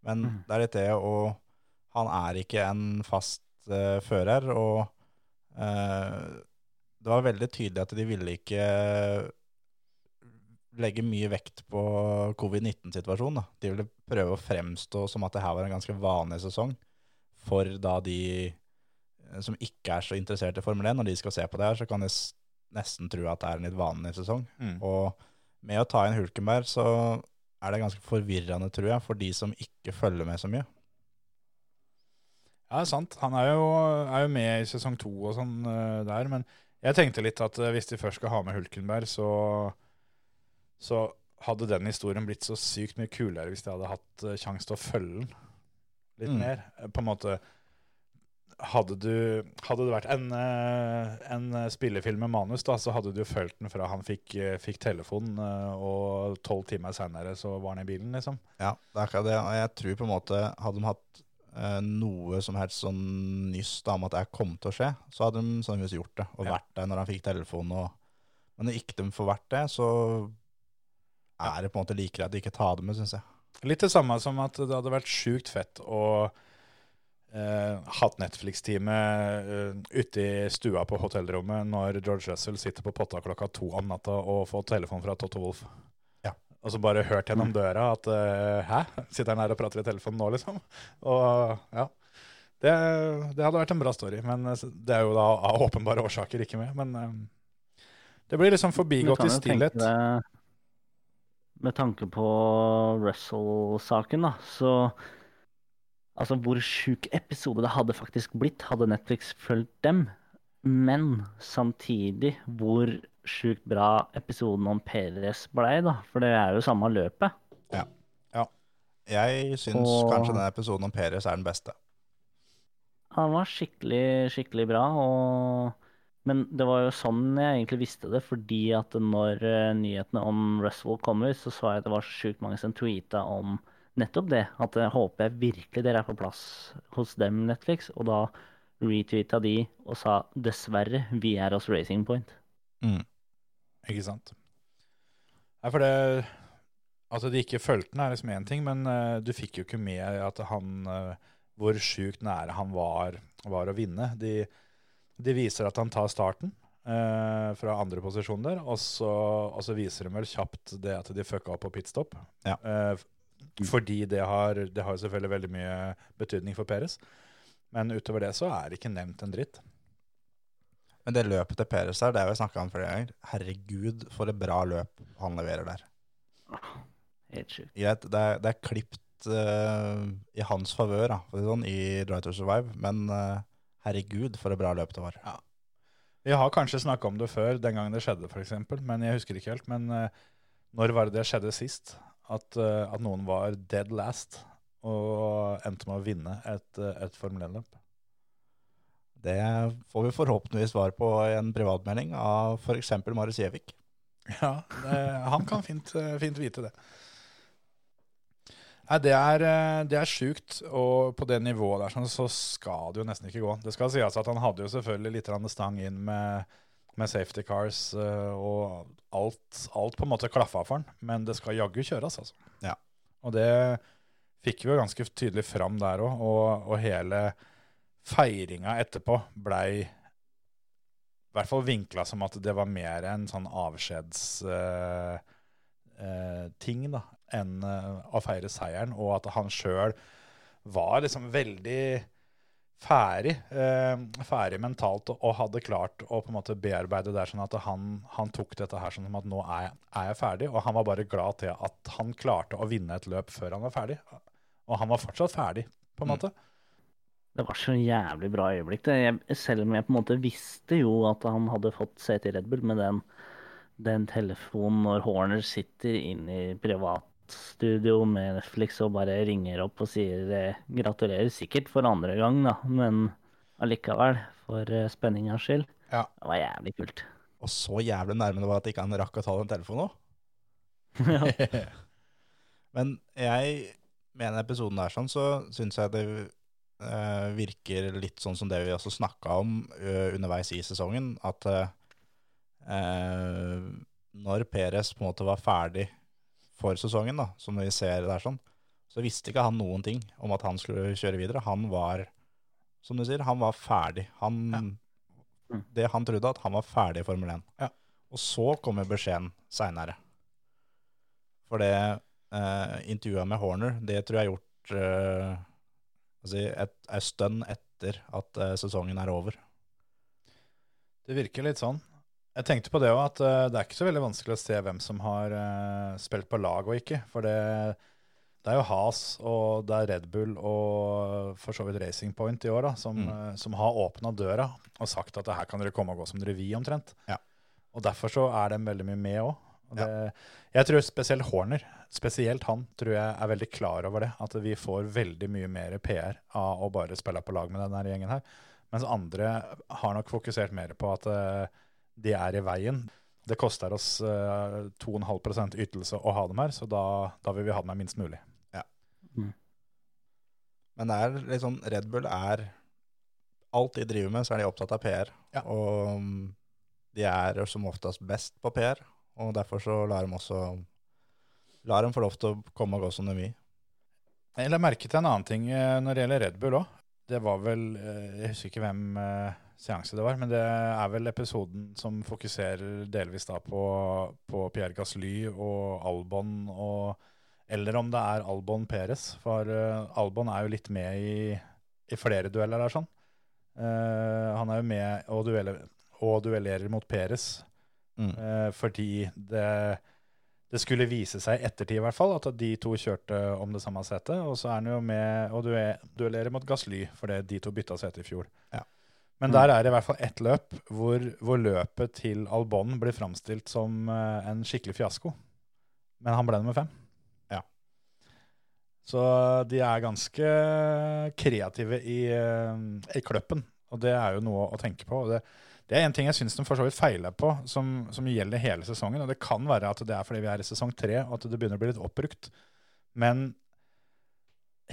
Men mm. det er litt det, og han er ikke en fast eh, fører, og eh, det var veldig tydelig at de ville ikke legge mye vekt på covid-19-situasjonen. da. De ville prøve å fremstå som at det her var en ganske vanlig sesong for da de eh, som ikke er så interessert i Formel 1, når de skal se på det her, så kan de nesten tro at det er en litt vanlig sesong. Mm. Og med å ta inn Hulkenberg, så er det ganske forvirrende, tror jeg, for de som ikke følger med så mye. Ja, det er sant. Han er jo, er jo med i sesong to og sånn eh, der. Men jeg tenkte litt at eh, hvis de først skal ha med Hulkenberg, så, så hadde den historien blitt så sykt mye kulere hvis de hadde hatt uh, sjanse til å følge den litt Mm. mer. Eh, På en måte hadde, du, hadde det vært en, eh, en spillefilm med manus, da, så hadde du fulgt den fra han fikk, eh, fikk telefon, eh, og tolv timer seinere så var han i bilen, liksom. Ja, det er akkurat det. Og jeg tror på en måte, hadde de hatt eh, noe som helst sånn nyss da, om at det kom til å skje, så hadde de sannsynligvis gjort det, og Ja. vært der når han fikk telefonen. Og, men når ikke de får vært det, så er det på en måte like greit å ikke ta det med, syns jeg. Litt det samme som at det hadde vært sjukt fett å eh, hatt Netflix-teamet eh, ute i stua på hotellrommet når George Russell sitter på potta klokka to om natta og får telefon fra Toto Wolff. Ja. og så bare hørt gjennom døra at uh, Hæ? Sitter han her og prater i telefonen nå, liksom? Og ja. Det, det hadde vært en bra story, men det er jo da av åpenbare årsaker ikke med. Men det blir liksom forbigått i stillhet. tenke Med tanke på Russell-saken, da, så Altså, hvor sjuk episode det hadde faktisk blitt, hadde Netflix fulgt dem. Men samtidig hvor sjukt bra episoden om Perez blei, da. For det er jo samme løpet. Ja, Jeg syns Og- kanskje den episoden om Perez er den beste. Han var skikkelig, skikkelig bra. Og... Men det var jo sånn jeg egentlig visste det, fordi at når eh, nyhetene om Russell kom ut, så så jeg at det var så sjukt mange som tweeta om nettopp det. At jeg håper jeg virkelig dere er på plass hos dem, Netflix. Og da retweeta de og sa dessverre, vi er hos Racing Point. Mm. Ikke sant? Nei, for det At de ikke fulgte den, er liksom én ting, men uh, du fikk jo ikke med at han uh, Hvor sjukt nære han var, var å vinne. De, de viser at han tar starten eh, fra andre posisjon der, og så, og så viser de vel kjapt det at de fucka opp på pitstop. Ja. Eh, fordi det har, det har selvfølgelig veldig mye betydning for Peres. Men utover det så er det ikke nevnt en dritt. Men det løpet til Perez her, det har vi snakka om flere ganger. Herregud, for et bra løp han leverer der. Helt sjukt. Greit, det er, det er klipt uh, i hans favør, da, sånn, i Drive to Survive, men eh, herregud, for et bra løp det var. Vi har kanskje snakka om det før, den gangen det skjedde, f.eks., men jeg husker ikke helt. Men uh, når var det det skjedde sist? At, uh, at noen var dead last og endte med å vinne et, eh, et Formel 1-løp? Det får vi forhåpentligvis svar på i en privatmelding av f.eks. Marius Gjevik. Ja, det, han kan fint, fint vite det. Nei, det er, eh, det er sjukt, og på det nivået der sånn, så skal det jo nesten ikke gå. Det skal sies at han hadde jo selvfølgelig litt stang inn med, med safety cars, eh, og alt, alt på en måte klaffa for han, men det skal jaggu kjøres, altså. Ja. Og det fikk vi jo ganske tydelig fram der òg, og, og hele feiringa etterpå blei i hvert fall vinkla som at det var mer en sånn avskjedsting uh, uh, da, enn eh, å feire seieren, og at han sjøl var liksom veldig ferdig, eh, ferdig mentalt og, og hadde klart å på en måte bearbeide det sånn at han, han tok dette her sånn som at nå er jeg, er jeg ferdig, og han var bare glad til at han klarte å vinne et løp før han var ferdig. Og han var fortsatt ferdig, på en Mm. måte. Det var så jævlig bra øyeblikk. Det. Jeg, selv om jeg på en måte visste jo at han hadde fått sete i Red Bull, med den, den telefonen når Horner sitter inne i privatstudio med Netflix og bare ringer opp og sier eh, gratulerer, sikkert for andre gang, da, men allikevel, for eh, spenningas skyld. Ja. Det var jævlig kult. Og så jævlig nærme det var at ikke han rakk å ta den telefonen òg. ja. Men jeg med den episoden der sånn, så syns jeg det eh, virker litt sånn som det vi også snakka om uh, underveis i sesongen, at uh, når Peres på en måte var ferdig for sesongen, da, som vi ser der sånn, så visste ikke han noen ting om at han skulle kjøre videre. Han var, som du sier, han var ferdig. Han, Mm. Det han trodde, at han var ferdig i Formel 1. Ja. Og så kommer beskjeden seinere. For det eh, intervjuet med Horner, det tror jeg er gjort eh, altså et, en stund etter at eh, sesongen er over. Det virker litt sånn. Jeg tenkte på det òg, at uh, det er ikke så veldig vanskelig å se hvem som har uh, spilt på lag og ikke. For det, det er jo Has og det er Red Bull og for så vidt Racing Point i år da, som, Mm. uh, som har åpna døra og sagt at her kan dere komme og gå som dere vil, omtrent. Ja. Og derfor så er de veldig mye med òg. Jeg tror spesielt Horner, spesielt han, tror jeg er veldig klar over det. At vi får veldig mye mer PR av å bare spille på lag med denne gjengen her. Mens andre har nok fokusert mer på at de er i veien. Det koster oss eh, 2,5% ytelse å ha dem her, så da, da vil vi ha dem her minst mulig. Men det er sånn, Red Bull er Alt de driver med, så er de opptatt av PR. Ja. Og um, de er som oftest best på PR, og derfor så lar de også lar dem få lov til å komme og gå som de vil. Jeg la merke til en annen ting eh, når det gjelder Red Bull òg. Det var vel eh, Jeg husker ikke hvem eh, seanse det var. Men det er vel episoden som fokuserer delvis da på, på Pierre Gasly og Albon og Eller om det er Albon Perez. For eh, Albon er jo litt med i, i flere dueller der, sånn. Uh, han er jo med og, dueller, og duellerer mot Perez Mm. uh, fordi det, det skulle vise seg i ettertid i hvert fall at de to kjørte om det samme setet. Og så er han jo med og duellerer mot Gasly, fordi de to bytta sete i fjor. Ja. Men der er det i hvert fall ett løp hvor, hvor løpet til Albon blir framstilt som eh, en skikkelig fiasko. Men han ble nummer fem. Ja. Så de er ganske kreative i, eh, i kløppen, og det er jo noe å tenke på. og Det, det er en ting jeg syns de for så vidt feiler på, som, som gjelder hele sesongen. Og det kan være at det er fordi vi er i sesong tre, og at det begynner å bli litt oppbrukt. Men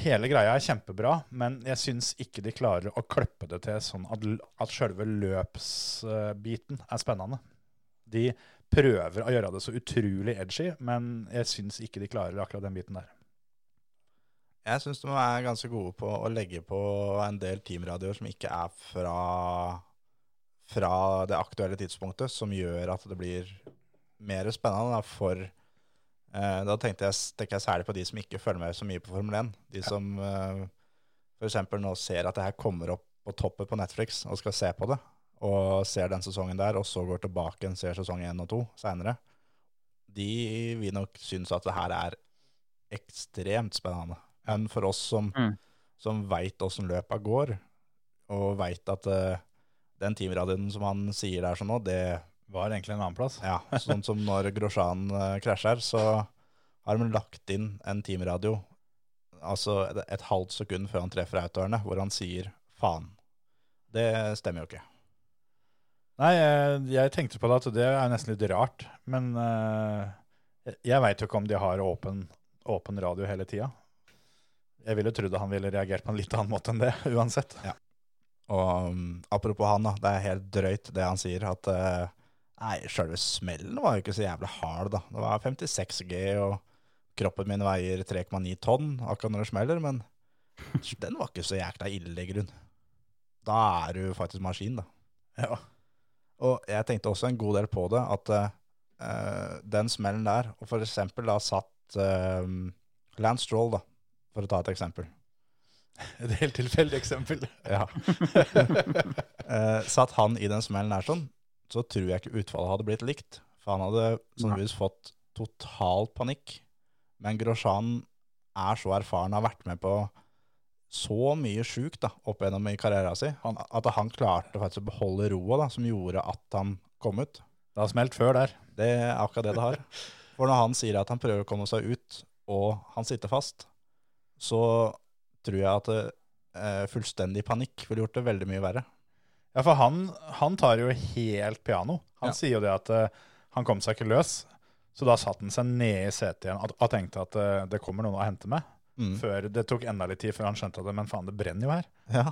hele greia er kjempebra, men jeg syns ikke de klarer å kløppe det til sånn at, at sjølve løpsbiten er spennende. De prøver å gjøre det så utrolig edgy, men jeg syns ikke de klarer akkurat den biten der. Jeg syns de er ganske gode på å legge på en del teamradioer som ikke er fra, fra det aktuelle tidspunktet, som gjør at det blir mer spennende da, for eh, Da tenkte jeg, tenker jeg særlig på de som ikke følger med så mye på Formel 1. De som eh, f.eks. nå ser at det her kommer opp på toppen på Netflix og skal se på det, og ser den sesongen der, og så går tilbake og ser sesong 1 og 2 seinere. De vil nok synes at det her er ekstremt spennende. Men for oss som, Mm. som veit åssen løpa går, og veit at uh, den teamradioen som han sier der sånn nå, det Var egentlig en annen plass. ja, Sånn som når Grosjean uh, krasjer, så har de lagt inn en teamradio altså et, et halvt sekund før han treffer autoerne, hvor han sier 'faen'. Det stemmer jo ikke. Nei, jeg, jeg tenkte på det at det er nesten litt rart. Men uh, jeg- veit jo ikke om de har åpen, åpen radio hele tida. Jeg ville trodd han ville reagert på en litt annen måte enn det, uansett. Og um, apropos han, da. Det er helt drøyt det han sier. At uh, nei, sjølve smellen var jo ikke så jævlig hard, da. Det var 56 G, og kroppen min veier 3,9 tonn akkurat når det smeller. Men den var ikke så jækla ille, i grunn. Da er du faktisk maskin, da. Ja. Og jeg tenkte også en god del på det, at uh, den smellen der, og for eksempel da satt uh, Lance Stroll, da, for å ta et eksempel. Et helt tilfeldig eksempel. Ja. uh, satt han i den smellen der sånn, så tror jeg ikke utfallet hadde blitt likt. For han hadde sannsynligvis fått total panikk. Men Grosjean er så erfaren, har vært med på så mye sjukt opp gjennom i karrieren sin, at han klarte faktisk å beholde roa, som gjorde at han kom ut. Det har smelt før der. Det er akkurat det det har. For når han sier at han prøver å komme seg ut, og han sitter fast, så tror jeg at eh, fullstendig panikk ville gjort det veldig mye verre. Ja, for han, han tar jo helt piano. Han Ja. sier jo det at uh, han kom seg ikke løs. Så da satte han seg ned i setet igjen og, og tenkte at uh, det kommer noen å hente meg. Mm. Før Det tok enda litt tid før han skjønte at men faen, det brenner jo her. Ja.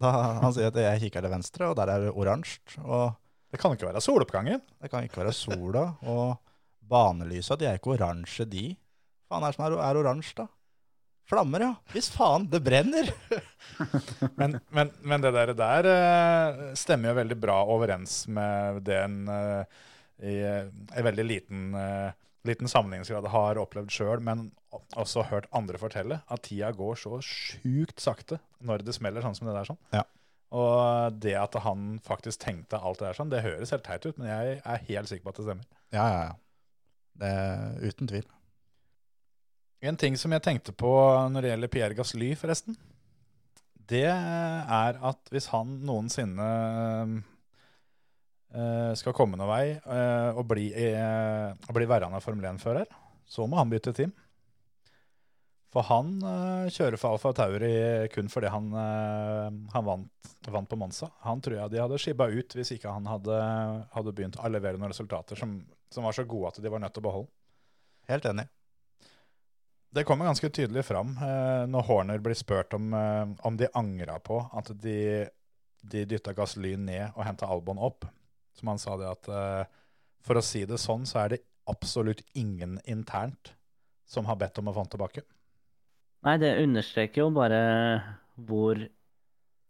Da, han sier at jeg kikker til venstre, og der er det oransje. Og Det kan ikke være soloppgangen. det kan ikke være sola. Og banelysa, de er ikke oransje, de. Faen er det som er, er oransje, da? Flammer, ja. Hvis faen, det brenner! Men, men, men det der, der eh, stemmer jo veldig bra overens med det en eh, i eh, en veldig liten, liten sammenligningsgrad har opplevd sjøl, men også hørt andre fortelle, at tida går så sjukt sakte når det smeller sånn som det der. sånn. Ja. Og det at han faktisk tenkte alt det der sånn, det høres helt teit ut, men jeg er helt sikker på at det stemmer. Ja, ja, ja. Det er uten tvil. En ting som jeg tenkte på når det gjelder Pierre Gasly, forresten, det er at hvis han noensinne eh, skal komme noen vei eh, og bli, eh, og bli værende Formel 1-fører, så må han bytte team. For han kjører for Alfa Tauri kun fordi han, han vant, vant på Monza. Han tror jeg de hadde skibba ut hvis ikke han hadde, hadde begynt å levere noen resultater som, som var så gode at de var nødt til å beholde. Helt enig. Det kommer ganske tydelig fram eh, når Horner blir spurt om, eh, om de angra på at de, de dytta Gasly ned og henta Albon opp. Som han sa det at eh, for å si det sånn, så er det absolutt ingen internt som har bedt om å få han tilbake. Nei, det understreker jo bare hvor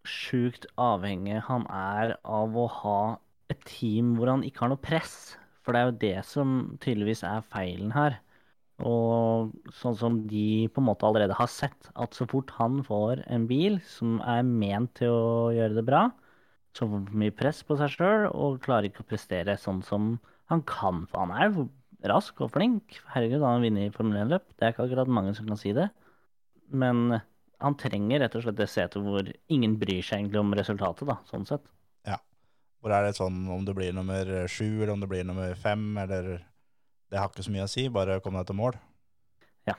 sjukt avhengig han er av å ha et team hvor han ikke har noe press. For det er jo det som tydeligvis er feilen her. Og sånn som de på en måte allerede har sett, at så fort han får en bil som er ment til å gjøre det bra, så får han for mye press på seg sjøl og klarer ikke å prestere sånn som han kan. For han er jo rask og flink. Herregud, han har vunnet Formel 1-løp. Det er ikke akkurat mange som kan si det. Men han trenger rett og slett det setet hvor ingen bryr seg egentlig om resultatet, da, sånn sett. Ja. Hvor er det sånn om du blir nummer sju, eller om du blir nummer fem, eller Det har ikke så mye å si, bare kom deg til mål. Ja.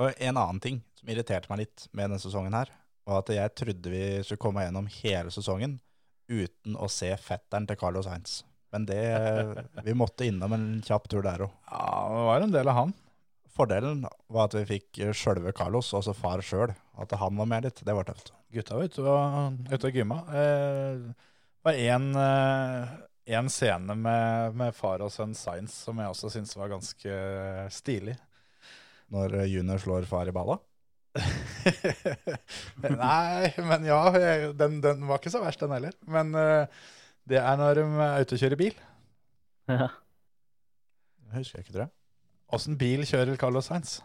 Og en annen ting som irriterte meg litt med denne sesongen her, var at jeg trodde vi skulle komme gjennom hele sesongen uten å se fetteren til Carlos Heinz. Men det Vi måtte innom en kjapp tur der òg. Ja, det var en del av han. Fordelen var at vi fikk sjølve Carlos, altså far sjøl. At han var med litt, det var tøft. Gutta var ute og, ute og gymma. Eh, var en, eh, en scene med, med far og sønn Science som jeg også syns var ganske stilig. Når junior slår far i balla. Nei, men ja. Den, den var ikke så verst, den heller. Men uh, det er når de er ute og kjører bil. Ja. Det husker jeg ikke, tror jeg. Åssen bil kjører Carlos Sainz?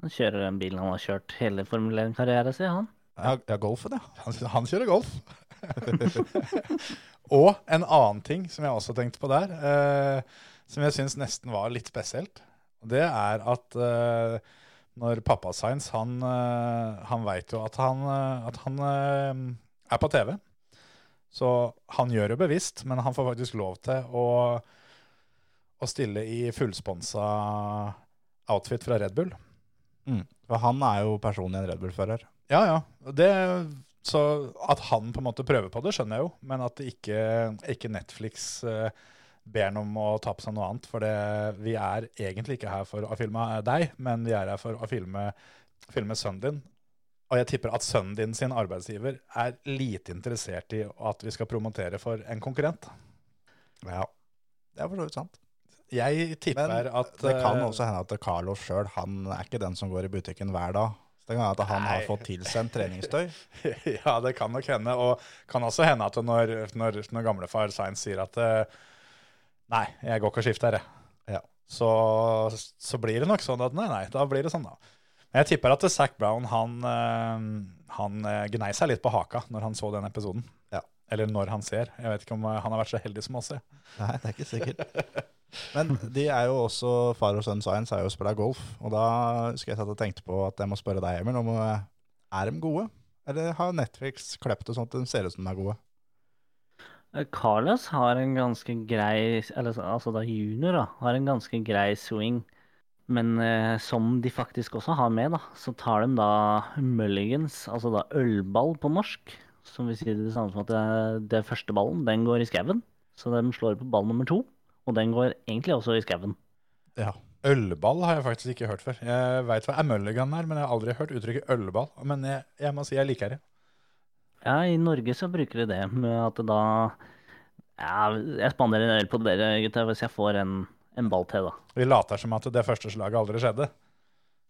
Han kjører den bilen han har kjørt hele Formel 1-karrieren sin, han. Ja, ja golfen, ja. Han, han kjører golf. og en annen ting som jeg også tenkte på der, eh, som jeg syns nesten var litt spesielt, det er at eh, når pappa Sainz, han, eh, han veit jo at han, eh, at han eh, er på TV. Så han gjør det bevisst, men han får faktisk lov til å, å stille i fullsponsa outfit fra Red Bull. Mm. For han er jo personlig en Red Bull-fører. Ja, ja. Det, så at han på en måte prøver på det, skjønner jeg jo. Men at ikke, ikke Netflix uh, ber ham om å ta på seg noe annet. For det, vi er egentlig ikke her for å filme deg, men vi er her for å filme, filme sønnen din. Og jeg tipper at sønnen din sin arbeidsgiver er lite interessert i at vi skal promotere for en konkurrent. Ja. Det er for så vidt sant. Jeg tipper Men at det kan eh, også hende at Carlos sjøl, han er ikke den som går i butikken hver dag. Kan hende at han har Nei. fått tilsendt treningstøy. ja, det kan nok hende. Og kan også hende at når, når, når gamlefar Sainz sier at eh, Nei, jeg går ikke og skifter, jeg. Ja. Så, så blir det nok sånn at nei, nei, da blir det sånn, da. Men jeg tipper at Zac Brown han, eh, han eh, gnei seg litt på haka når han så den episoden. Ja. Eller når han ser. Jeg vet ikke om han har vært så heldig som oss. Nei, det er ikke sikkert. Men de er jo også, far og sønn Science er jo spilla golf. Og da husker jeg at jeg tenkte på at jeg må spørre deg, Emil, om eh, er de gode? Eller har Netflix klept det sånn at de ser ut som de er gode? Eh, Carlos har en ganske grei Eller altså da junior, da. Har en ganske grei swing. Men eh, som de faktisk også har med, da, så tar de da mulligans, altså da ølball på norsk. Som vil si det samme som at det, det første ballen, den går i skauen. Så de slår på ball nummer to, og den går egentlig også i skauen. Ja. Ølball har jeg faktisk ikke hørt før. Jeg veit hva Mulligan er, men jeg har aldri hørt uttrykket ølball. Men jeg, jeg må si jeg liker det. Ja, i Norge så bruker de det med at da Ja, jeg spanderer en øl på dere, gutta, hvis jeg får en, en ball til, da. Vi later som at det første slaget aldri skjedde.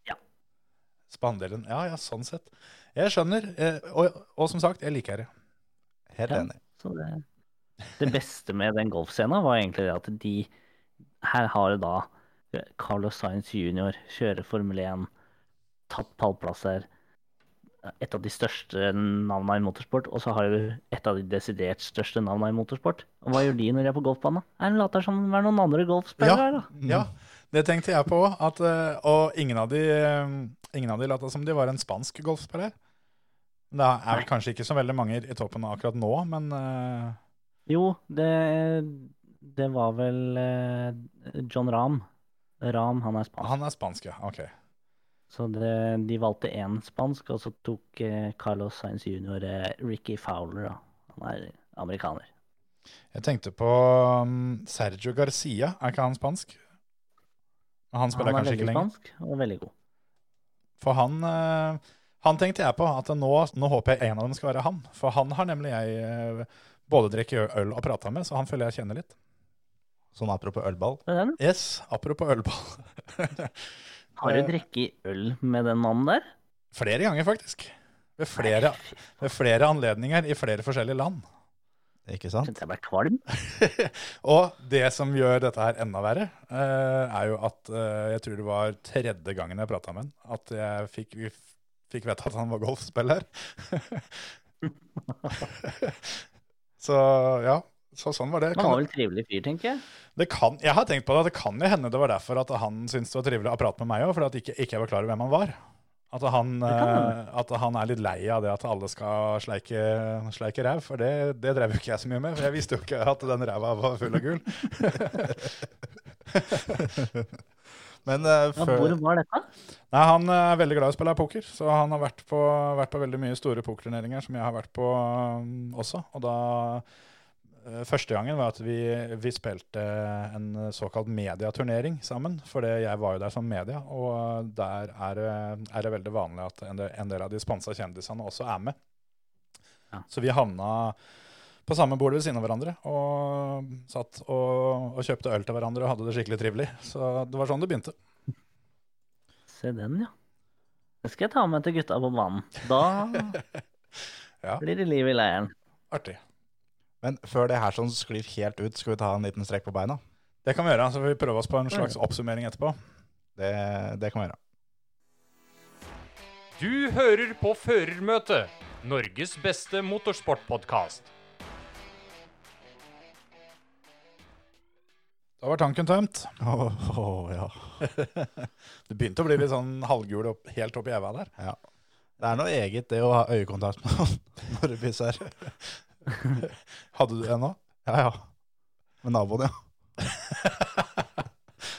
Ja. Spanderen. Ja, ja, sånn sett. Jeg skjønner. eh, Og, og som sagt, jeg liker det. Helt Ja. enig. Så det, det beste med den golfscenen var egentlig det at de Her har du da Carlos Sainz jr. kjører Formel 1, tatt pallplasser. Et av de største navnene i motorsport, og så har du et av de desidert største navnene i motorsport. Og hva gjør de når de er på golfbanen? Er de later som det er noen andre golfspillere her, da? Ja, det tenkte jeg på. At, eh, og ingen av de, eh, ingen av de lata som de var en spansk golfspiller. Det er vel kanskje ikke så veldig mange i toppen akkurat nå, men uh... Jo, det, det var vel eh, John Rahm. Rahm, han er spansk. han er spansk, ja. Ok. Så det, de valgte én spansk, og så tok eh, Carlos Sainz jr. Ricky Fowler. Da. Han er amerikaner. Jeg tenkte på um, Sergio Garcia. Er ikke han spansk? Han spiller han er kanskje ikke veldig spansk og veldig god. For han, eh, han tenkte jeg på at nå, nå håper jeg en av dem skal være han. For han har nemlig jeg eh, både drukket øl og prata med, så han føler jeg kjenner litt. Sånn apropos ølball. Den. Yes, apropos ølball. Har du Eh, drukket øl med den mannen der? Flere ganger, faktisk. ved flere, ved flere anledninger i flere forskjellige land. Ikke sant? Kjente jeg ble kvalm. Og det som gjør dette her enda verre, eh, er jo at jeg tror det var tredje gangen jeg prata med han, at jeg fikk, fikk vite at han var golfspiller. så ja, så sånn var det. Han var vel trivelig fyr, tenker jeg. det kan, jeg har tenkt på det, det kan jo hende det var derfor at han syntes det var trivelig å prate med meg òg, fordi ikke, ikke jeg var klar over hvem han var. At han, eh, at han er litt lei av det at alle skal sleike, sleike ræv. For det, det drev jo ikke jeg så mye med, for jeg visste jo ikke at den ræva var full av gull. Men eh, Ja, før hvor var dette? Nei, Han er veldig glad i å spille poker, så han har vært på, vært på veldig mye store pokerturneringer som jeg har vært på um, også. Og da uh, Første gangen var at vi, vi spilte en såkalt mediaturnering sammen. For jeg var jo der som media, og der er, er det veldig vanlig at en del, en del av de sponsa kjendisene også er med. Ja. Så vi havna på samme bord ved siden av hverandre og satt og, og kjøpte øl til hverandre og hadde det skikkelig trivelig. Så det var sånn det begynte. Se den, ja. Den skal jeg ta med til gutta på banen. Da Ja. blir det liv i leiren. Artig. Men før det her sånn sklir helt ut, skal vi ta en liten strekk på beina? Det kan vi gjøre, så får vi prøve oss på en slags oppsummering etterpå. Det, det kan vi gjøre. Du hører på Førermøtet, Norges beste motorsportpodkast. Da var tanken tømt. Åh, oh ja. Det begynte å bli litt sånn halvgul opp, helt oppi æva der. Det er noe eget det å ha øyekontakt med noen når du pisser. Hadde du det nå? Ja, ja. Med naboen, ja.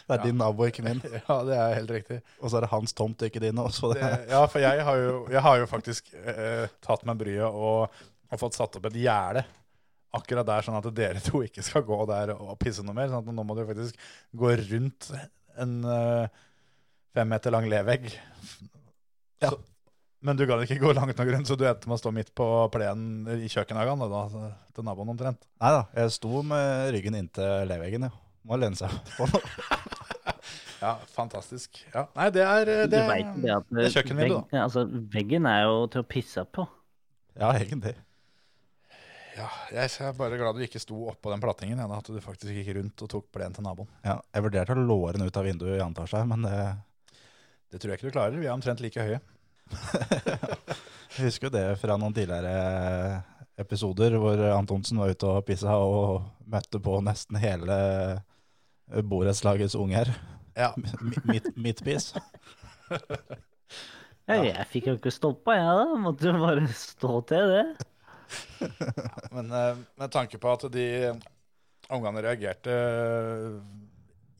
Det er Ja. din nabo, ikke min. Ja, det er helt riktig. Og så er det hans tomt, ikke din. Også det. Det, ja, for jeg har jo, jeg har jo faktisk eh, tatt meg bryet og, og fått satt opp et gjerde akkurat der, sånn at dere to ikke skal gå der og pisse noe mer. Sånn at nå må du faktisk gå rundt en uh, fem meter lang levegg. Ja. Så, men du kan ikke gå langt nok rundt, så du endte med å stå midt på plenen i kjøkkenhagen da, da, til naboen omtrent. Nei da, jeg sto med ryggen inntil leveggen, ja. Må lene seg på noe. Ja, fantastisk. Ja. Nei, det er eh, det, det det er kjøkkenvindu, vegg, altså, veggen er jo til å pisse på. Ja, egentlig. Ja, jeg er bare glad du ikke sto oppå den plattingen. Ja, at du faktisk gikk rundt og tok plenen til naboen. Ja, jeg vurderte å låre den ut av vinduet i antar seg, men det, Det tror jeg ikke du klarer. Vi er omtrent like høye. jeg husker jo det fra noen tidligere episoder hvor Antonsen var ute og pissa og møtte på nesten hele borettslagets unger. Ja. mitt piss. midtpis. Ja, jeg fikk jo ikke stoppa, jeg da. Måtte jo bare stå til det. Men eh, med tanke på at de ungene reagerte eh,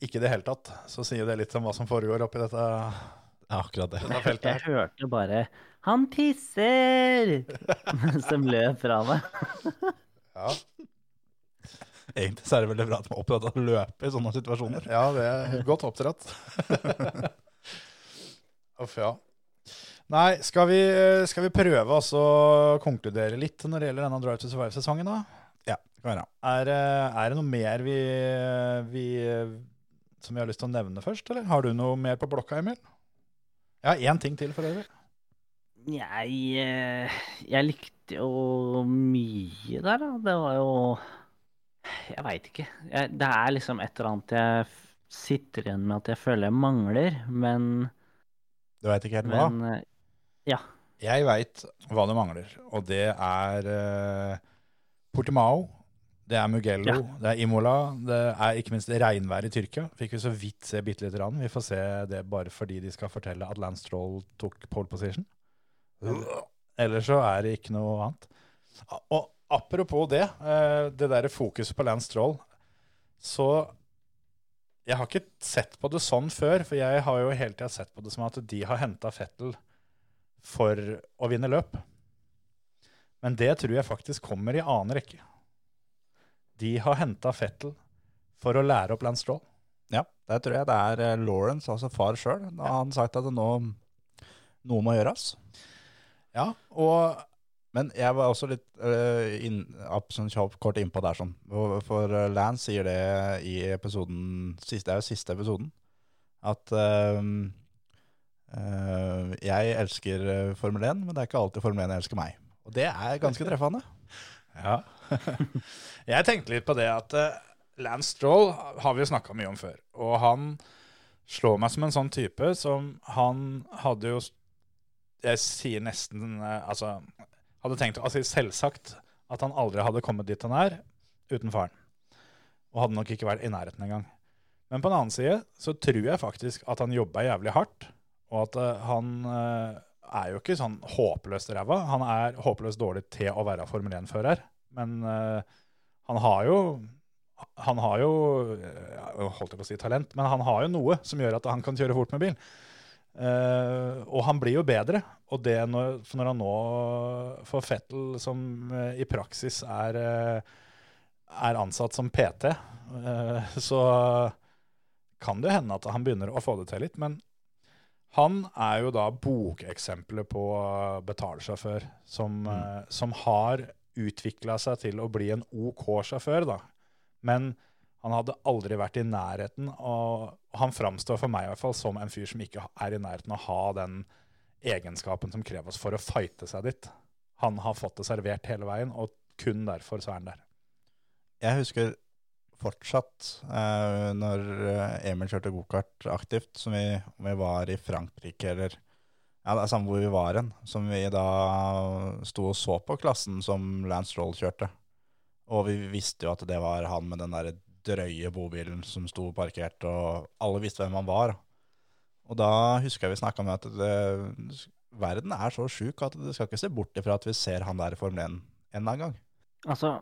ikke i det hele tatt, så sier det litt om hva som foregår oppi dette, Ja, akkurat det. dette feltet. Jeg hørte bare 'Han tisser!' mens de løp fra meg. Ja. Egentlig så er det veldig bra at man er opptatt av å løpe i sånne situasjoner. ja, det er godt oppdratt. Uff, ja. Nei, skal vi, skal vi prøve å konkludere litt når det gjelder denne Drive to Survive-sesongen, da? Ja, det kan være. Er, det- er det noe mer vi, vi som vi har lyst til å nevne først, eller? Har du noe mer på blokka, Emil? Jeg har én ting til for øvrig. Jeg, eh, jeg likte jo mye der, da. Det var jo Jeg veit ikke. Jeg, det er liksom et eller annet jeg sitter igjen med at jeg føler jeg mangler, men, Du veit ikke helt hva? men eh, Ja. Jeg veit hva det mangler, og det er uh, Portimao. Det er Mugello, Ja. det er Imola, det er ikke minst regnvær i Tyrkia. Fikk vi så vidt se bitte lite grann. Vi får se det bare fordi de skal fortelle at Lance Stroll tok pole position. Ellers så er det ikke noe annet. Og apropos det, eh, det derre fokuset på Lance Stroll, så Jeg har ikke sett på det sånn før, for jeg har jo hele tida sett på det som at de har henta Fettel for å vinne løp. Men det tror jeg faktisk kommer i annen rekke. De har henta Fettel for å lære opp Lance Stroll. Ja, det tror jeg det er eh, Lawrence, altså far sjøl. Da har han sagt at det nå noe må gjøres. Ja, og Men jeg var også litt uh, inn, opp, sånn kort innpå der, sånn. For eh, Lance sier det i episoden siste, Det er jo siste episoden. At eh, Eh, jeg elsker eh, Formel 1, men det er ikke alltid Formel 1 elsker meg. Og det er ganske treffende. Ja. jeg tenkte litt på det at eh, Lance Stroll har vi jo snakka mye om før. Og han slår meg som en sånn type som han hadde jo Jeg sier nesten eh, Altså, hadde tenkt altså selvsagt at han aldri hadde kommet dit han er uten faren. Og hadde nok ikke vært i nærheten engang. Men på den annen side så tror jeg faktisk at han jobba jævlig hardt, og at eh, han eh, er jo ikke sånn håpløst ræva. Han er håpløst dårlig til å være Formel 1-fører, men eh, han har jo han har jo holdt jeg på å si talent, men han har jo noe som gjør at han kan kjøre fort med bil. Uh, og han blir jo bedre. Og det når, når han nå får Fettel, som uh, i praksis er, uh, er ansatt som PT, så kan det hende at han begynner å få det til litt. Men han er jo da bokeksempelet på betalsjåfør som, eh, som har utvikla seg til å bli en OK sjåfør, da. Men han hadde aldri vært i nærheten, og han framstår for meg i hvert fall som en fyr som ikke er i nærheten av å ha den egenskapen som kreves for å fighte seg dit. Han har fått det servert hele veien, og kun derfor så er han der. Jeg husker fortsatt eh, når eh, Emil kjørte gokart aktivt, som vi, om vi var i Frankrike eller ja, det er samme hvor vi var hen, som vi da sto og så på klassen som Lance Stroll kjørte. Og vi visste jo at det var han med den der drøye bobilen som sto parkert, og alle visste hvem han var. Og da husker jeg vi snakka med at det, verden er så sjuk at det skal ikke se bort ifra at vi ser han der i Formel 1 en eller annen gang. Altså,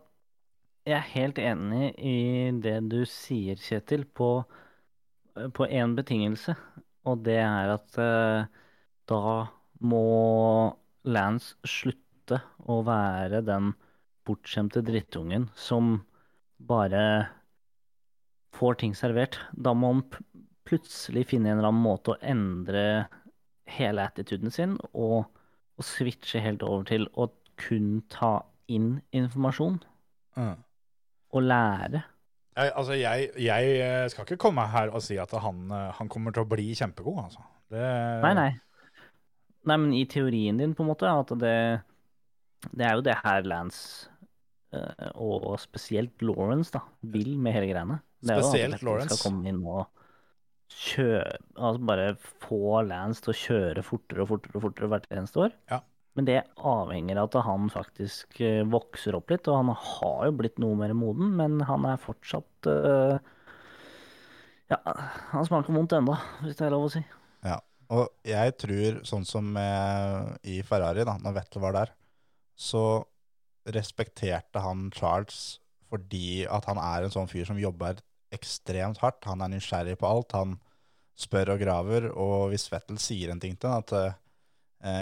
jeg er helt enig i det du sier, Kjetil, på, på én betingelse. Og det er at eh, da må Lance slutte å være den bortskjemte drittungen som bare får ting servert. Da må han plutselig finne en eller annen måte å endre hele attituden sin og, og switche helt over til å kun ta inn informasjon og lære. Jeg, altså, jeg, jeg eh, skal ikke komme her og si at han, eh, han kommer til å bli kjempegod, altså. Det, Nei, nei. Nei, men i teorien din, på en måte, at det, det er jo det her Lance eh, og spesielt Lawrence da, vil med hele greiene. Det er jo at Lawrence. skal komme inn og kjøre, altså bare få Lance til å kjøre fortere og fortere og fortere hvert eneste år. Ja. Men det avhenger av at han faktisk eh, vokser opp litt, og han har jo blitt noe mer moden, men han er fortsatt uh, Ja, han smaker vondt ennå, hvis det er lov å si. Ja, og jeg tror, sånn som i Ferrari, da, når Vettel var der, så respekterte han Charles fordi at han er en sånn fyr som jobber ekstremt hardt. Han er nysgjerrig på alt. Han spør og graver, og hvis Vettel sier en ting til han, at eh,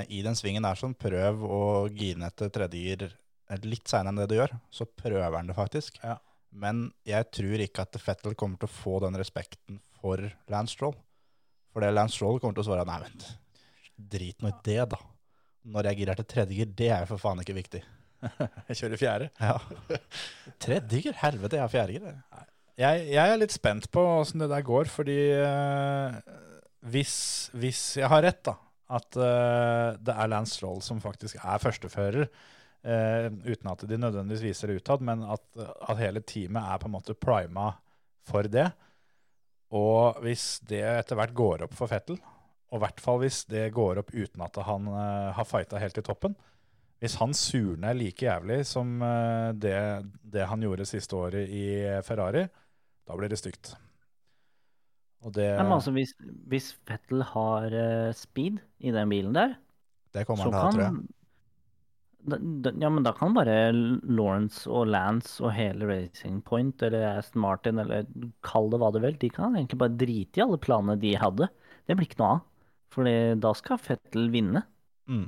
i den svingen der sånn, prøv å gire ned til tredje gir eh, litt seinere enn det du gjør, så prøver han det faktisk. Ja. Men jeg tror ikke at Fettel kommer til å få den respekten for Lance Stroll. For det Lance Stroll kommer til å svare nei, vent, drit nå i det, da. Når jeg girer til tredje gir, det er jo for faen ikke viktig. Jeg kjører fjerde. Ja. tredje gir, helvete, jeg har fjerde gir. jeg. Jeg, er litt spent på åssen det der går, fordi eh, hvis, hvis jeg har rett, da, at uh, det er Lance Stroll som faktisk er førstefører, Uh, uten at de nødvendigvis viser det utad, men at, at hele teamet er på en måte prima for det. Og hvis det etter hvert går opp for Fettel, og i hvert fall hvis det går opp uten at han uh, har fighta helt i toppen, hvis han surner like jævlig som det, det han gjorde siste året i Ferrari, da blir det stygt. Det men altså, hvis, hvis Fettel har uh, speed i den bilen der, Det kommer han til å ha, tror jeg. kan da, da, Ja, men da kan bare Lawrence og Lance og hele Racing Point eller Aston Martin eller kall det hva du vil, de kan egentlig bare drite i alle planene de hadde. Det blir ikke noe av. For da skal Fettel vinne. Mm.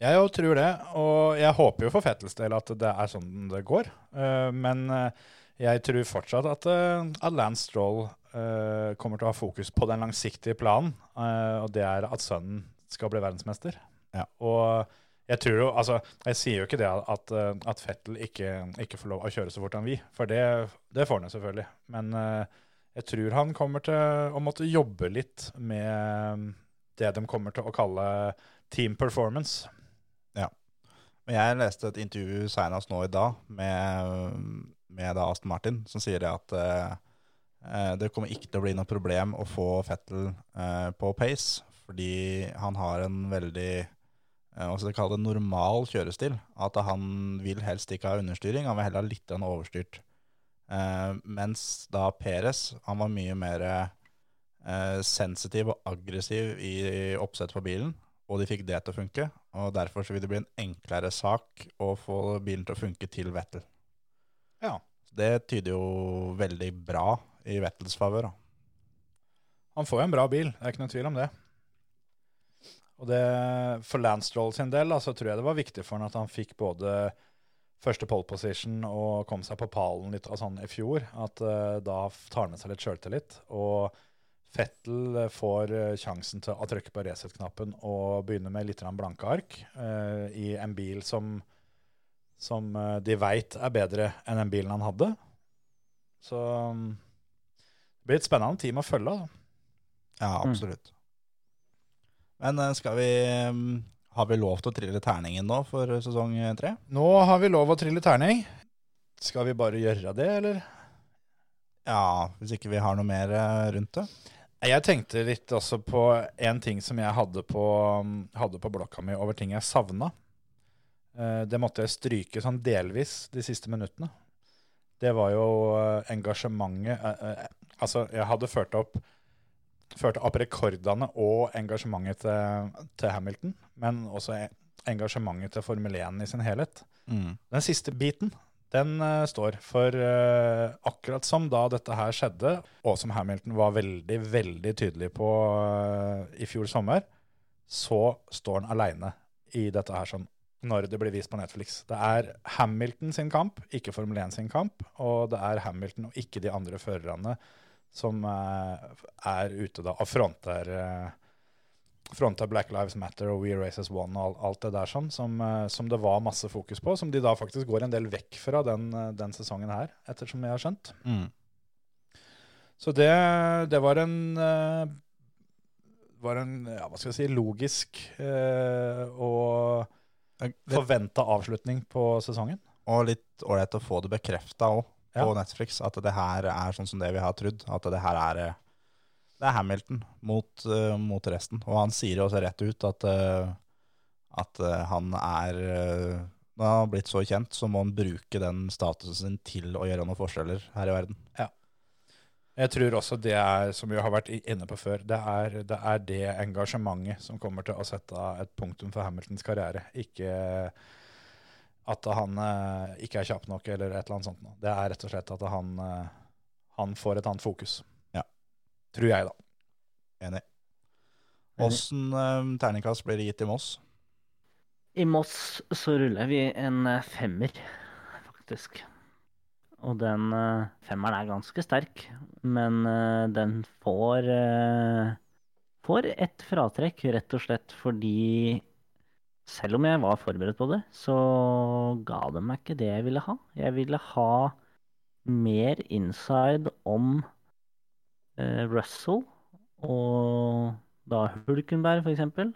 Jeg jo tror det, og jeg håper jo for Fettels del at det er sånn det går. Uh, men eh, jeg tror fortsatt at, eh, at Lance Stroll uh, kommer til å ha fokus på den langsiktige planen, uh, og det er at sønnen skal bli verdensmester. Ja. Og jeg tror jo, altså, jeg sier jo ikke det at, at Fettel ikke, ikke får lov å kjøre så fort han vil, for det, det får han jo selvfølgelig. Men uh, jeg tror han kommer til å måtte jobbe litt med det de kommer til å kalle team performance. Ja. Men jeg leste et intervju senest nå i dag med, med da Aston Martin, som sier det at eh, eh, det kommer ikke til å bli noe problem å få Fettel eh, på pace, fordi han har en veldig eh, hva skal det, normal kjørestil. At han vil helst ikke ha understyring, han vil heller ha litt overstyrt. Eh, mens da Peres, han var mye mer eh, sensitiv og aggressiv i oppsettet på bilen, og de fikk det til å funke. Og derfor vil det bli en enklere sak å få bilen til å funke til Vettel. Ja. Det tyder jo veldig bra i Vettels favør. Han får jo en bra bil, det er ikke noen tvil om det. Og det, For Lance Stroll sin del da, så tror jeg det var viktig for han at han fikk både første pole position og kom seg på pallen litt sånn i fjor. At uh, da tar han med seg litt sjøltillit. Og Fettel eh, får eh, sjansen til å trykke på reset-knappen og begynne med litt blanke ark uh, i en bil som, som eh, de veit er bedre enn den bilen han hadde. Så mm, det blir et spennende team å følge. Da. Ja, absolutt. Men eh, skal vi mm, Har vi lov til å trille terningen nå for sesong tre? Nå har vi lov å trille terning. Skal vi bare gjøre det, eller? Ja, hvis ikke vi har noe mer eh, rundt det. Jeg tenkte litt også på en ting som jeg hadde på, hadde på blokka mi over ting jeg savna. Eh, Det måtte jeg stryke sånn delvis de siste minuttene. Det var jo eh, engasjementet eh, Altså, jeg hadde ført opp, ført opp rekordene og engasjementet til, til Hamilton, men også engasjementet til Formel 1 i sin helhet. Den siste biten, den står for akkurat som da dette her skjedde, og som Hamilton var veldig, veldig tydelig på i fjor sommer, så står han aleine i dette her som når det blir vist på Netflix. Det er Hamilton sin kamp, ikke Formel 1 sin kamp, og det er Hamilton og ikke de andre førerne som eh, er ute da og fronter fronter Black Lives Matter og We Races One og alt det der sånn, som, eh, som det var masse fokus på, som de da faktisk går en del vekk fra den, eh, den sesongen her, ettersom jeg har skjønt. Mm. Så det, det var en eh, var en, ja, hva skal jeg si, logisk eh, og forventa avslutning på sesongen. Og litt ålreit å få det bekrefta òg på Ja. Netflix, at det her er sånn som det vi har trodd. At det her er Det er Hamilton mot, uh, mot resten. Og han sier jo også rett ut at, uh, at uh, han er Når han har blitt så kjent, så må han bruke den statusen sin til å gjøre noen forskjeller her i verden. Jeg tror også det er, som vi har vært inne på før, det er det, er det engasjementet som kommer til å sette et punktum for Hamiltons karriere. Ikke at han eh, ikke er kjapp nok eller et eller annet sånt. noe. Det er rett og slett at han, eh, han får et annet fokus. Ja. Tror jeg, da. Enig. Åssen eh, terningkast blir det gitt i Moss? I Moss så ruller vi en femmer, faktisk. Og den uh, femmeren er ganske sterk, men uh, den får uh, Får et fratrekk, rett og slett fordi selv om jeg var forberedt på det, så ga det meg ikke det jeg ville ha. Jeg ville ha mer inside om Russell og da Hulkenberg, for eksempel.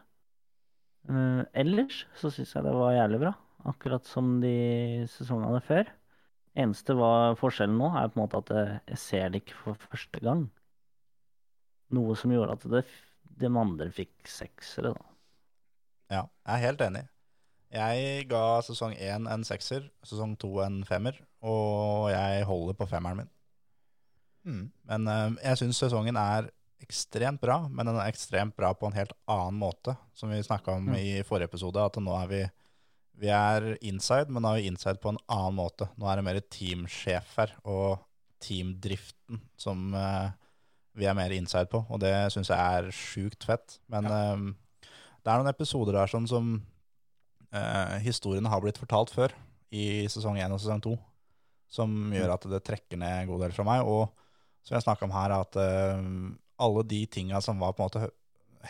Ellers så syns jeg det var jævlig bra, akkurat som de sesongene før. Eneste var forskjellen nå, er på en måte at jeg- ser det ikke for første gang. Noe som gjorde at det, de andre fikk seksere, da. Ja, jeg er helt enig. Jeg ga sesong én en sekser, sesong to en femmer, og jeg holder på femmeren min. Mm. Men eh, jeg syns sesongen er ekstremt bra, men den er ekstremt bra på en helt annen måte, som vi snakka om Mm. i forrige episode, at nå er vi vi er inside, men nå er vi inside på en annen måte. Nå er det mer teamsjef her, og teamdriften som uh, vi er mer inside på, og det syns jeg er sjukt fett. Men eh, det er noen episoder der sånn som uh, historiene har blitt fortalt før, i sesong én og sesong to, som gjør at det trekker ned en god del fra meg. Og som jeg snakka om her, at uh, alle de tinga som var på en måte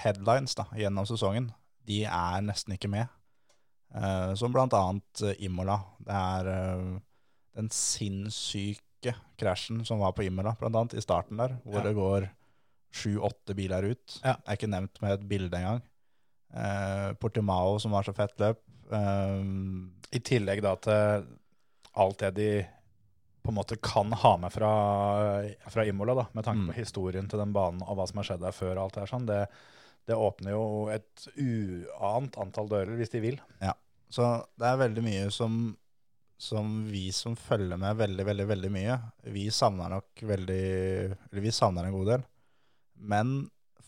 headlines da, gjennom sesongen, de er nesten ikke med. Eh, som annet eh, Imola. Det er uh, den sinnssyke krasjen som var på Imola, blant annet i starten der, hvor Ja. det går sju-åtte biler ut. Ja. Er ikke nevnt med et bilde engang. Uh, Portimao, som var så fett løp. Uh, I tillegg da til alt det de på en måte kan ha med fra, fra Imola, da, med tanke Mm. på historien til den banen og hva som har skjedd der før. og alt det her sånn, det, det åpner jo et uant antall dører, hvis de vil. Så det er veldig mye som, som vi som følger med veldig, veldig, veldig mye, vi savner nok veldig Eller vi savner en god del. Men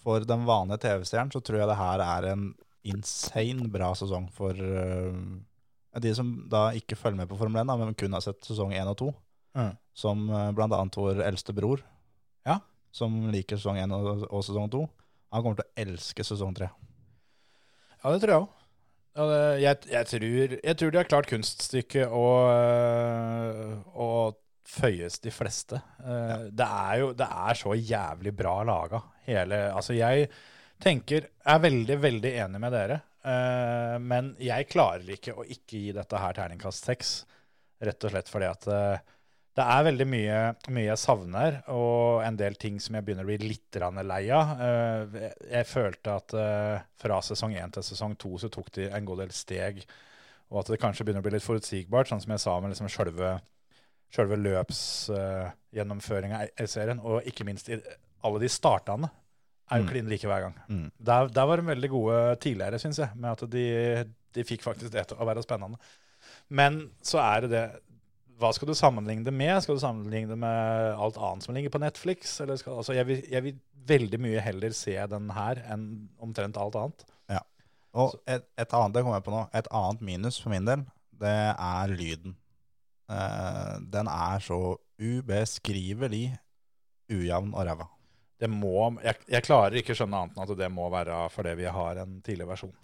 for den vanlige TV-stjernen så tror jeg det her er en insane bra sesong for uh, de som da ikke følger med på Formel 1, da, men kun har sett sesong 1 og 2. Mm. Som uh, blant annet vår eldste bror, Ja. som liker sesong 1 og, og sesong 2. Han kommer til å elske sesong 3. Ja, det tror jeg òg. Jeg, jeg, tror, jeg tror de har klart kunststykket å, øh, å føyes de fleste. Ja. Det er jo det er så jævlig bra laga. Hele Altså, jeg tenker Er veldig, veldig enig med dere. eh, Men jeg klarer ikke å ikke gi dette her terningkast seks. Rett og slett fordi at eh, det er veldig mye, mye jeg savner, og en del ting som jeg begynner å bli litt lei av. Eh, Jeg, følte at eh, fra sesong én til sesong to så tok de en god del steg, og at det kanskje begynner å bli litt forutsigbart, sånn som jeg sa med liksom sjølve sjølve løpsgjennomføringa i serien, og ikke minst i alle de startene, er jo Mm. klin like hver gang. Mm. Der, der var de veldig gode tidligere, syns jeg, med at de, de fikk faktisk det til å være spennende. Men så er det det Hva skal du sammenligne det med? Skal du sammenligne det med alt annet som ligger på Netflix? Eller skal, altså jeg, vil, jeg vil veldig mye heller se den her enn omtrent alt annet. Og et, et annet det kommer jeg på nå, et annet minus for min del, det er lyden. Eh, den er så ubeskrivelig ujevn og ræva. Det må, jeg, jeg klarer ikke skjønne annet enn at det må være fordi vi har en tidlig versjon.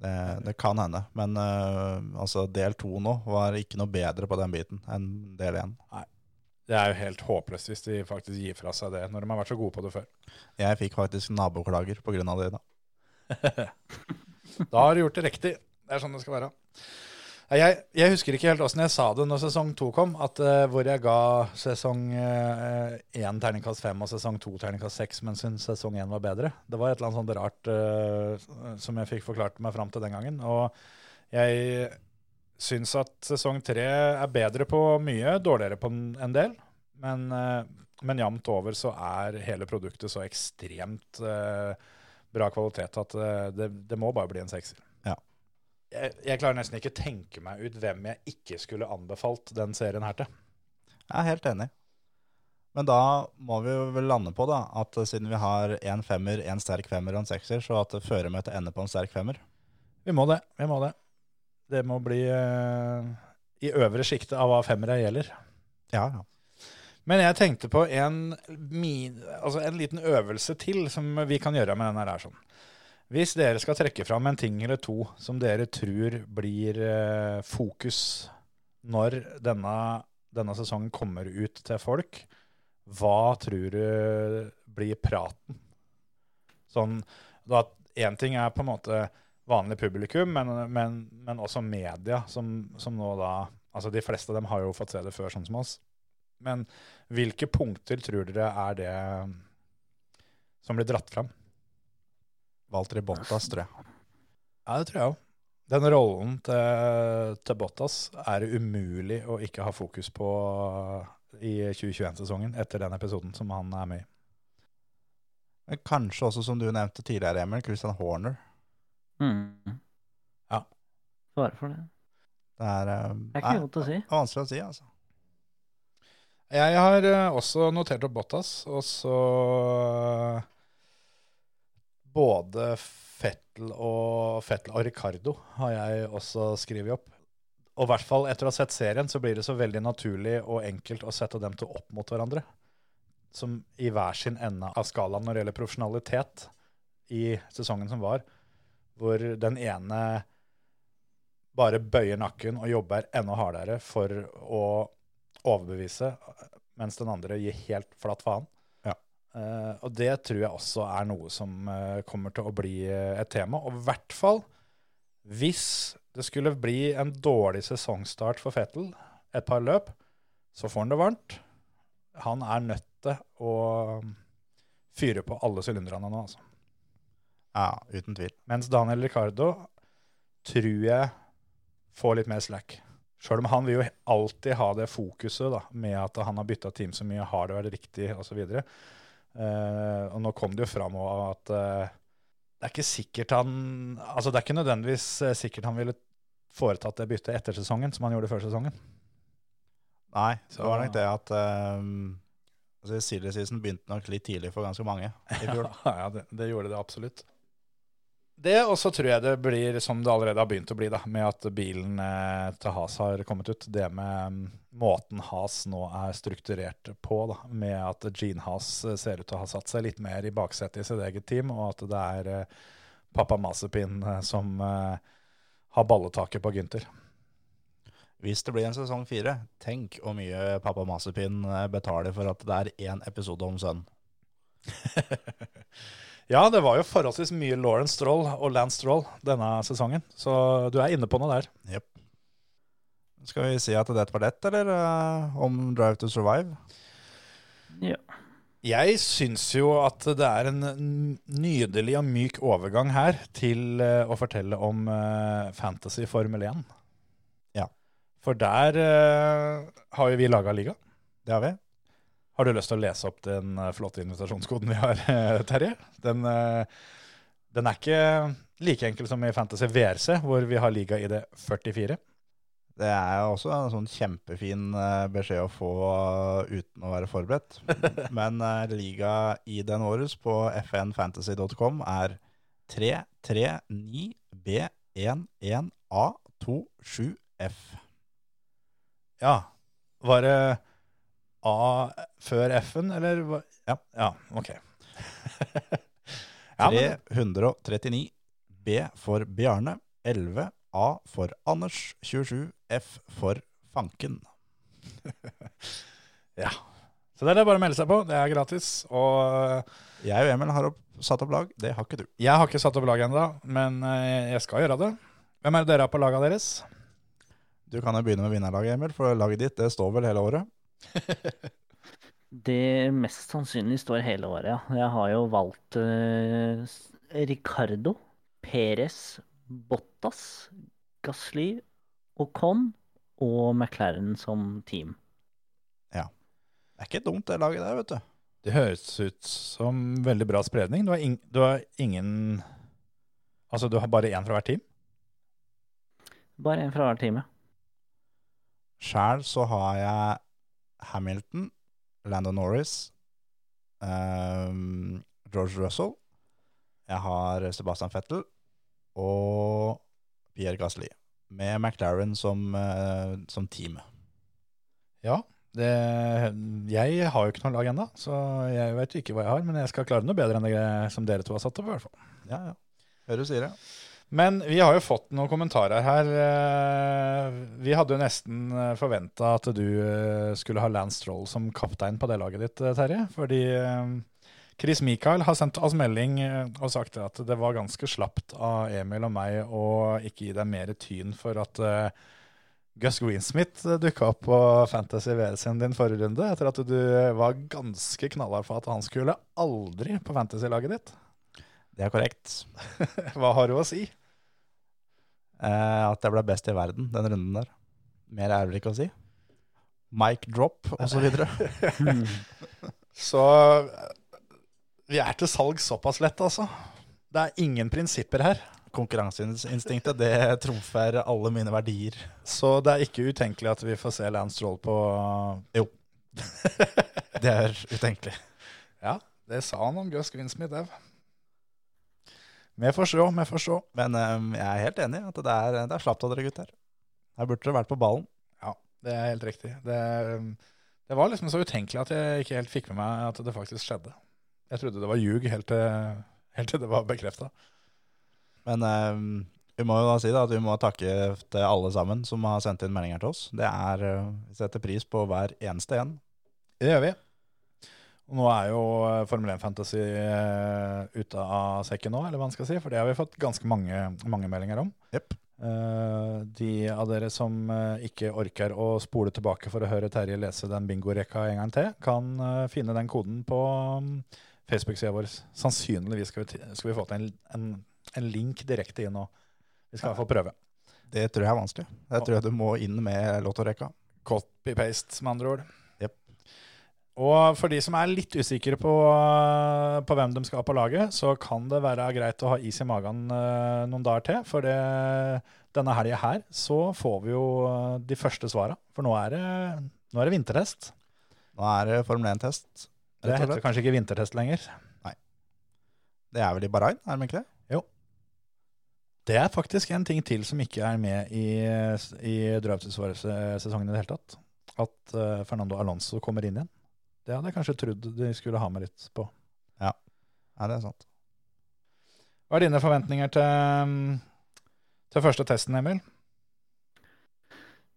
Det, det kan hende. Men uh, altså, del to nå var ikke noe bedre på den biten enn del én. Det er jo helt håpløst hvis de faktisk gir fra seg det, når de har vært så gode på det før. Jeg fikk faktisk naboklager av det. da. Da har du gjort det riktig. Det er sånn det skal være. Jeg, jeg husker ikke helt åssen jeg sa det når sesong to kom, at, uh, hvor jeg ga sesong én terningkast fem og sesong to terningkast seks, men syntes sesong én var bedre. Det var et eller annet sånt rart uh, som jeg fikk forklart meg fram til den gangen. Og jeg syns at sesong tre er bedre på mye, dårligere på en del. Men, eh, men jevnt over så er hele produktet så ekstremt eh, bra kvalitet at eh, det, det må bare bli en sekser. Jeg, jeg klarer nesten ikke å tenke meg ut hvem jeg ikke skulle anbefalt den serien her til. Jeg er helt enig. Men da må vi vel lande på da, at siden vi har en femmer, en sterk femmer og en sekser, så at føremøtet ender på en sterk femmer. Vi må det. Vi må det. Det må bli uh, i øvre sjiktet av hva femmere gjelder. Ja, ja. Men jeg tenkte på en, min, altså en liten øvelse til som vi kan gjøre med denne her. Sånn. Hvis dere skal trekke fram en ting eller to som dere tror blir eh, fokus når denne, denne sesongen kommer ut til folk, hva tror du blir praten? Sånn, da Én ting er på en måte vanlig publikum, men, men, men også media, som, som nå da Altså De fleste av dem har jo fått se det før, sånn som oss. Men hvilke punkter tror dere er det som blir dratt fram? Valtteri Bottas, tror jeg. Ja, det tror jeg òg. Den rollen til, til Bottas er det umulig å ikke ha fokus på i 2021-sesongen, etter den episoden som han er med i. Men kanskje også, som du nevnte tidligere, Emil, Christian Horner. Mm. Ja. Bare for det. Det er, eh, Det er ikke godt å si. det er vanskelig å si, altså. Jeg har eh, også notert opp Bottas, og så Både Fettel og Fettel og Ricardo har jeg også skrevet opp. Og i hvert fall etter å ha sett serien, så blir det så veldig naturlig og enkelt å sette dem to opp mot hverandre. Som i hver sin ende av skalaen når det gjelder profesjonalitet i sesongen som var. Hvor den ene bare bøyer nakken og jobber enda hardere for å overbevise, mens den andre gir helt flatt faen. Eh, og det tror jeg også er noe som uh, kommer til å bli uh, et tema. Og i hvert fall hvis det skulle bli en dårlig sesongstart for Fettel, et par løp, så får han det varmt. Han er nødt til å fyre på alle sylinderne nå, altså. Ja, uten tvil. Mens Daniel Ricardo tror jeg får litt mer slack. Sjøl om han vil jo alltid ha det fokuset da, med at han har bytta team så mye, har det vært riktig osv. Uh, og nå kom det jo fram at uh, det er ikke sikkert han Altså det er ikke nødvendigvis eh, sikkert han ville foretatt det byttet etter sesongen som han gjorde før sesongen. Nei, Så- det var nok det at um, altså, Silje season begynte nok litt tidlig for ganske mange i fjor. ja, det, det gjorde det absolutt. Det, og så tror jeg det blir som det allerede har begynt å bli, da, med at bilen eh, til Has har kommet ut. Det med mm, måten Has nå er strukturert på, da, med at Gene Has eh, ser ut til å ha satt seg litt mer i baksetet i sitt eget team, og at det er eh, pappa Masepin eh, som eh, har balletaket på Gynter. Hvis det blir en sesong fire, tenk hvor mye pappa Masepin eh, betaler for at det er én episode om sønnen. Ja, det var jo forholdsvis mye Lawrence Stroll og Lance Stroll denne sesongen, så du er inne på noe der. Skal vi si at dette var lett, eller uh, om Drive to Survive? Ja. Jeg syns jo at det er en nydelig og myk overgang her til uh, å fortelle om uh, Fantasy Formel 1. Ja. For der har jo vi laga liga. Det har vi. Har du lyst til å lese opp den eh, flotte invitasjonskoden vi har, eh, Terje? Den, eh, den er ikke like enkel som i Fantasy VRC, hvor vi har liga i det 44. Det er også en sånn kjempefin beskjed å få uten å være forberedt. Men eh, liga-ID-en vår på fnfantasy.com er 339B11A27F. Ja. Var det A før F-en, eller? hva- Ja. Ja, ok. ja, 339 B for Bjarne, 11 A for Anders, 27 F for Fanken. ja. Så det er det bare å melde seg på. Det er gratis. Og Jeg og Emil har opp, satt opp lag, det har ikke du. jeg har ikke satt opp lag ennå, men eh, jeg skal gjøre det. Hvem er det dere har på laget deres? Du kan jo begynne med vinnerlaget, Emil, for laget ditt det står vel hele året. Det mest sannsynlig står hele året, ja. Jeg har jo valgt uh, Ricardo, Perez, Bottas, Gasly, Ocon og McLaren som team. Det er ikke dumt, det laget der, vet du. Det høres ut som veldig bra spredning. Du har, ing du har ingen Altså, du har bare én fra hvert team? Bare en fra hvert team, ja. Sjæl så har jeg Hamilton, Landon Norris, um, George Russell. Jeg har Sebastian Vettel og Pierre Gasly. Med McLaren som, uh, som team. Ja. Det, jeg har jo ikke noe lag ennå, så jeg vet ikke hva jeg har. Men jeg skal klare noe bedre enn det som dere to har satt opp, i hvert fall. Ja, ja. Hører du sier det. Men vi har jo fått noen kommentarer her. Eh, Vi hadde jo nesten forventa at du eh, skulle ha Lance Stroll som kaptein på det laget ditt, eh, Terje. Fordi eh, Chris Michael har sendt oss melding eh, og sagt at det var ganske slapt av Emil og meg å ikke gi deg mer tyn for at eh, Gus Greensmith dukka opp på Fantasy VS-en din forrige runde, etter at du var ganske knallhard for at han skulle aldri på Fantasy-laget ditt. Det er korrekt. Hva har du å si? Eh, at jeg ble best i verden den runden der. Mer er vel ikke å si. Mic drop og så. Så vi er til salg såpass lett, altså. Det er ingen prinsipper her. Konkurranseinstinktet, det trumfer alle mine verdier. Så det er ikke utenkelig at vi får se Lance Stroll på Jo. Det er utenkelig. Ja, det sa han om Gus Grinsmith òg. Vi får se, vi får se. Men eh, jeg er helt enig i at det er, det er slapt av dere gutter. Her burde dere vært på ballen. Ja, det er helt riktig. Det, det var liksom så utenkelig at jeg ikke helt fikk med meg at det faktisk skjedde. Jeg trodde det var ljug helt til, helt til det var bekrefta. Men eh, vi må jo da si da at vi må takke til alle sammen som har sendt inn meldinger til oss. Det er, eh, Vi setter pris på hver eneste en. Det gjør vi. Nå er jo eh, Formel 1 Fantasy eh, ute av sekken nå, eller hva man skal si, for det har vi fått ganske mange, mange meldinger om. Jepp. Eh, de av dere som ikke orker å spole tilbake for å høre Terje lese den bingorekka en gang til, kan finne den koden på um, Facebook-sida vår. Sannsynligvis skal vi, skal vi få til en, en, en link direkte inn nå. Vi skal i hvert fall prøve. Det tror jeg er vanskelig. Jeg tror jeg du må inn med lottorekka. Copy-paste, med andre ord. Og for de som er litt usikre på, på hvem de skal ha på laget, så kan det være greit å ha is i magen eh, noen dager til. For det, denne helga her så får vi jo eh, de første svara. For nå er det, nå er det vintertest. Nå er det Formel 1-test. Det heter kanskje ikke vintertest lenger. Nei. Det er vel i Bahrain, er det ikke det? Jo. Det er faktisk en ting til som ikke er med i, i drømsesongen i det hele tatt. At uh, Fernando Alonso kommer inn igjen. Det hadde jeg kanskje trodd de skulle ha med litt på. Ja, det er sant. Hva er dine forventninger til, til første testen, Emil?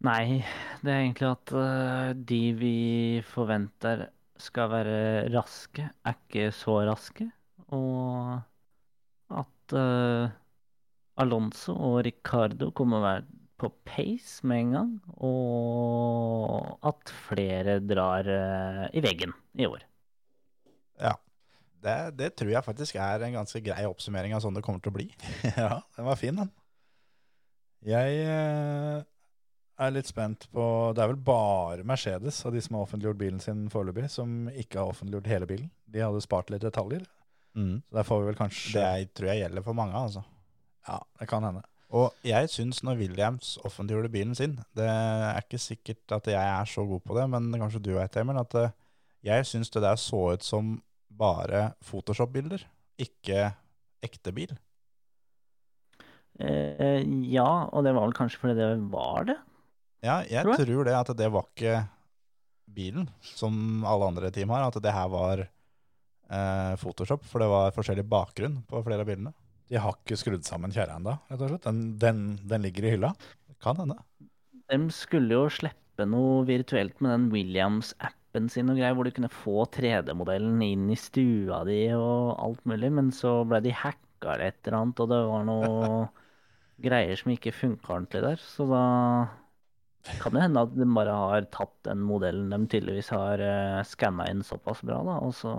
Nei, det er egentlig at eh, de vi forventer skal være raske, er ikke så raske. Og at uh, Alonso og Ricardo kommer å være på pace med en gang. Og at flere drar eh, i veggen i år. Ja. Det, det tror jeg faktisk er en ganske grei oppsummering av sånn det kommer til å bli. Ja, den var fin, den. Jeg eh, er litt spent på Det er vel bare Mercedes av de som har offentliggjort bilen sin foreløpig, som ikke har offentliggjort hele bilen. De hadde spart litt detaljer. Så der får vi vel kanskje Det jeg tror jeg gjelder for mange, altså. Ja, det kan hende. Og jeg syns når Williams offentliggjorde bilen sin Det er ikke sikkert at jeg er så god på det, men kanskje du vet, Emil, at eh, jeg syns det der så ut som bare Photoshop-bilder, ikke ekte bil. Eh, ja, og det var vel kanskje fordi det var det. Ja, jeg Tror jeg. tror det at det var ikke bilen som alle andre team har, at det her var eh, Photoshop, for det var forskjellig bakgrunn på flere av bilene. De har ikke skrudd sammen kjerra ennå, rett og slett. Den, den, den ligger i hylla. Kan hende. De skulle jo slippe noe virtuelt med den Williams-appen sin og greier, hvor du kunne få 3D-modellen inn i stua di og alt mulig, men så ble de hacka eller et eller annet, og det var noe greier som ikke funka ordentlig der. Så da kan det hende at de bare har tatt den modellen de tydeligvis har uh, skanna inn såpass bra, da, og så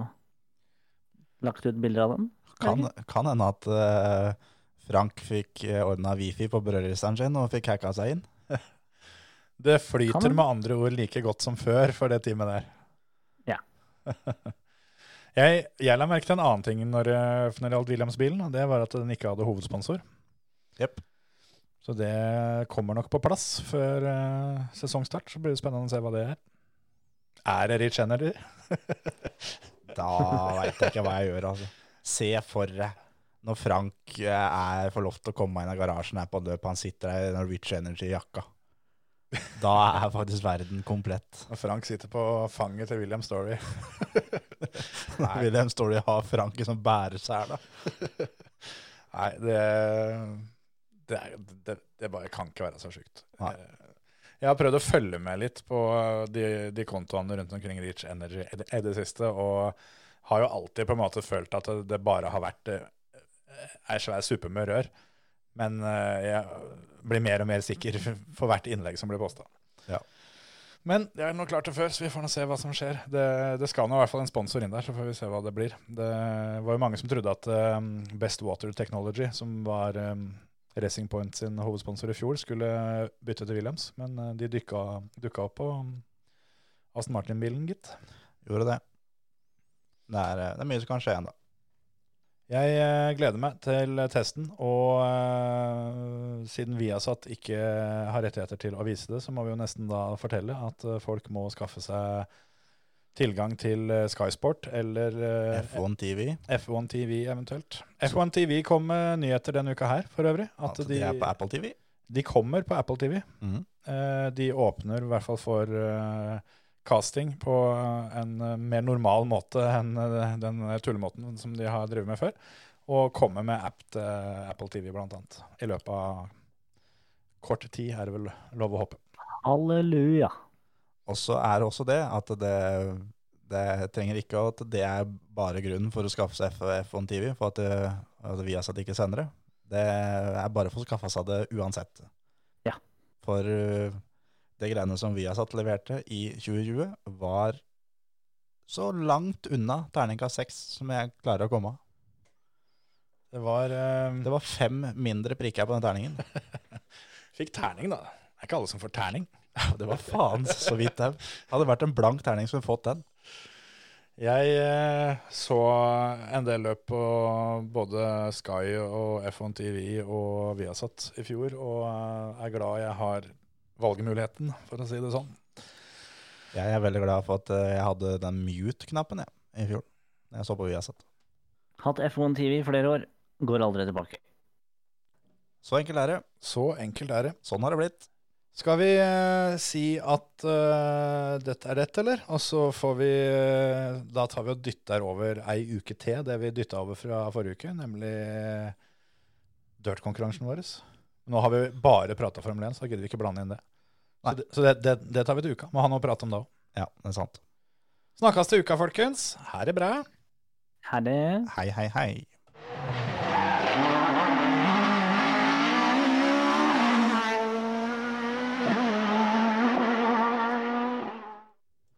lagt ut bilder av den. Kan, kan hende at uh, Frank fikk uh, ordna wifi på brødristeren sin og fikk hacka seg inn. Det flyter med andre ord like godt som før for det teamet der. Ja. jeg, jeg la merke til en annen ting når, eh, når det gjaldt Williams-bilen, og det var at den ikke hadde hovedsponsor. Yep. Så det kommer nok på plass før uh, sesongstart. Så blir det spennende å se hva det er. Er det Rich Energy? Da veit jeg ikke hva jeg gjør, altså. Se for deg når Frank eh, er, får lov til å komme inn av garasjen her på løpet, han sitter der i Norwegian Energy-jakka. Da er faktisk verden komplett. Og Frank sitter på fanget til William Story. William Story har Frank som bæresele. Nei, det, det, er- det, det bare kan ikke være så sjukt. Nei. Jeg har prøvd å følge med litt på de, de kontoene rundt omkring Reach Energy i det, siste, og har jo alltid på en måte følt at det, bare har vært eh, ei svær suppe med rør. Men eh, jeg blir mer og mer sikker for hvert innlegg som blir posta. Ja. Men det er nå klart det før, så vi får nå se hva som skjer. Det, det skal nå i hvert fall en sponsor inn der, så får vi se hva det blir. Det var jo mange som trodde at Best Water Technology, som var Racing Point sin hovedsponsor i fjor, skulle bytte til Williams, men uh, de dukka opp på um, Aston Martin-bilen, gitt. Gjorde det. Det er, eh, det er mye som kan skje ennå. Jeg eh, gleder meg til testen, og uh, siden Viasat ikke har rettigheter til å vise det, så må vi jo nesten da fortelle at eh, folk må skaffe seg tilgang til eh, Skysport eller eh, F1 TV. F1 TV eventuelt. F1 TV kom med nyheter denne uka her, for øvrig. At Altså, de, de er på Apple TV. de kommer på Apple TV. Mm Eh, de åpner i hvert fall for casting på en mer normal måte enn den tullemåten som de har drevet med før. Og kommer med app til Apple TV, blant annet. I løpet av kort tid, er det vel lov å håpe. Halleluja. Og så er det også det at det, det trenger ikke at det er bare grunnen for å skaffe seg F- F1 TV, for at, det, at Viasat ikke sender det. Det er bare for å skaffe seg det uansett. Ja. For uh, det greiene som Viasat leverte i 2020, var så langt unna terningkast seks som jeg klarer å komme. Det var uh... Det var fem mindre prikker på den terningen. Fikk terning, da. Det er ikke alle som får terning. Det var faen så vidt det. Hadde vært en blank terning som hadde fått den. Jeg eh, så en del løp på både Sky og F1 TV og Viasat i fjor, og eh, er glad jeg har valgmuligheten, for å si det sånn. Jeg er veldig glad for at eh, jeg hadde den mute-knappen i fjor. Når jeg så på Viasat. Hatt F1 TV i flere år. Går aldri tilbake. Så enkelt er det. Så enkelt er det. Sånn har det blitt. Skal vi eh, si at eh, dette er rett, eller? Og så får vi eh, Da tar vi og dytter over ei uke til det vi dytta over fra forrige uke, nemlig dirt-konkurransen vår. Nå har vi bare prata Formel 1, så da gidder vi ikke blande inn det. Nei. Så, det, så det, det, det tar vi til uka. Må ha noe å prate om da òg. Ja, det er sant. Snakkes til uka, folkens. Ha det bra. Ha det. Hei, hei, hei.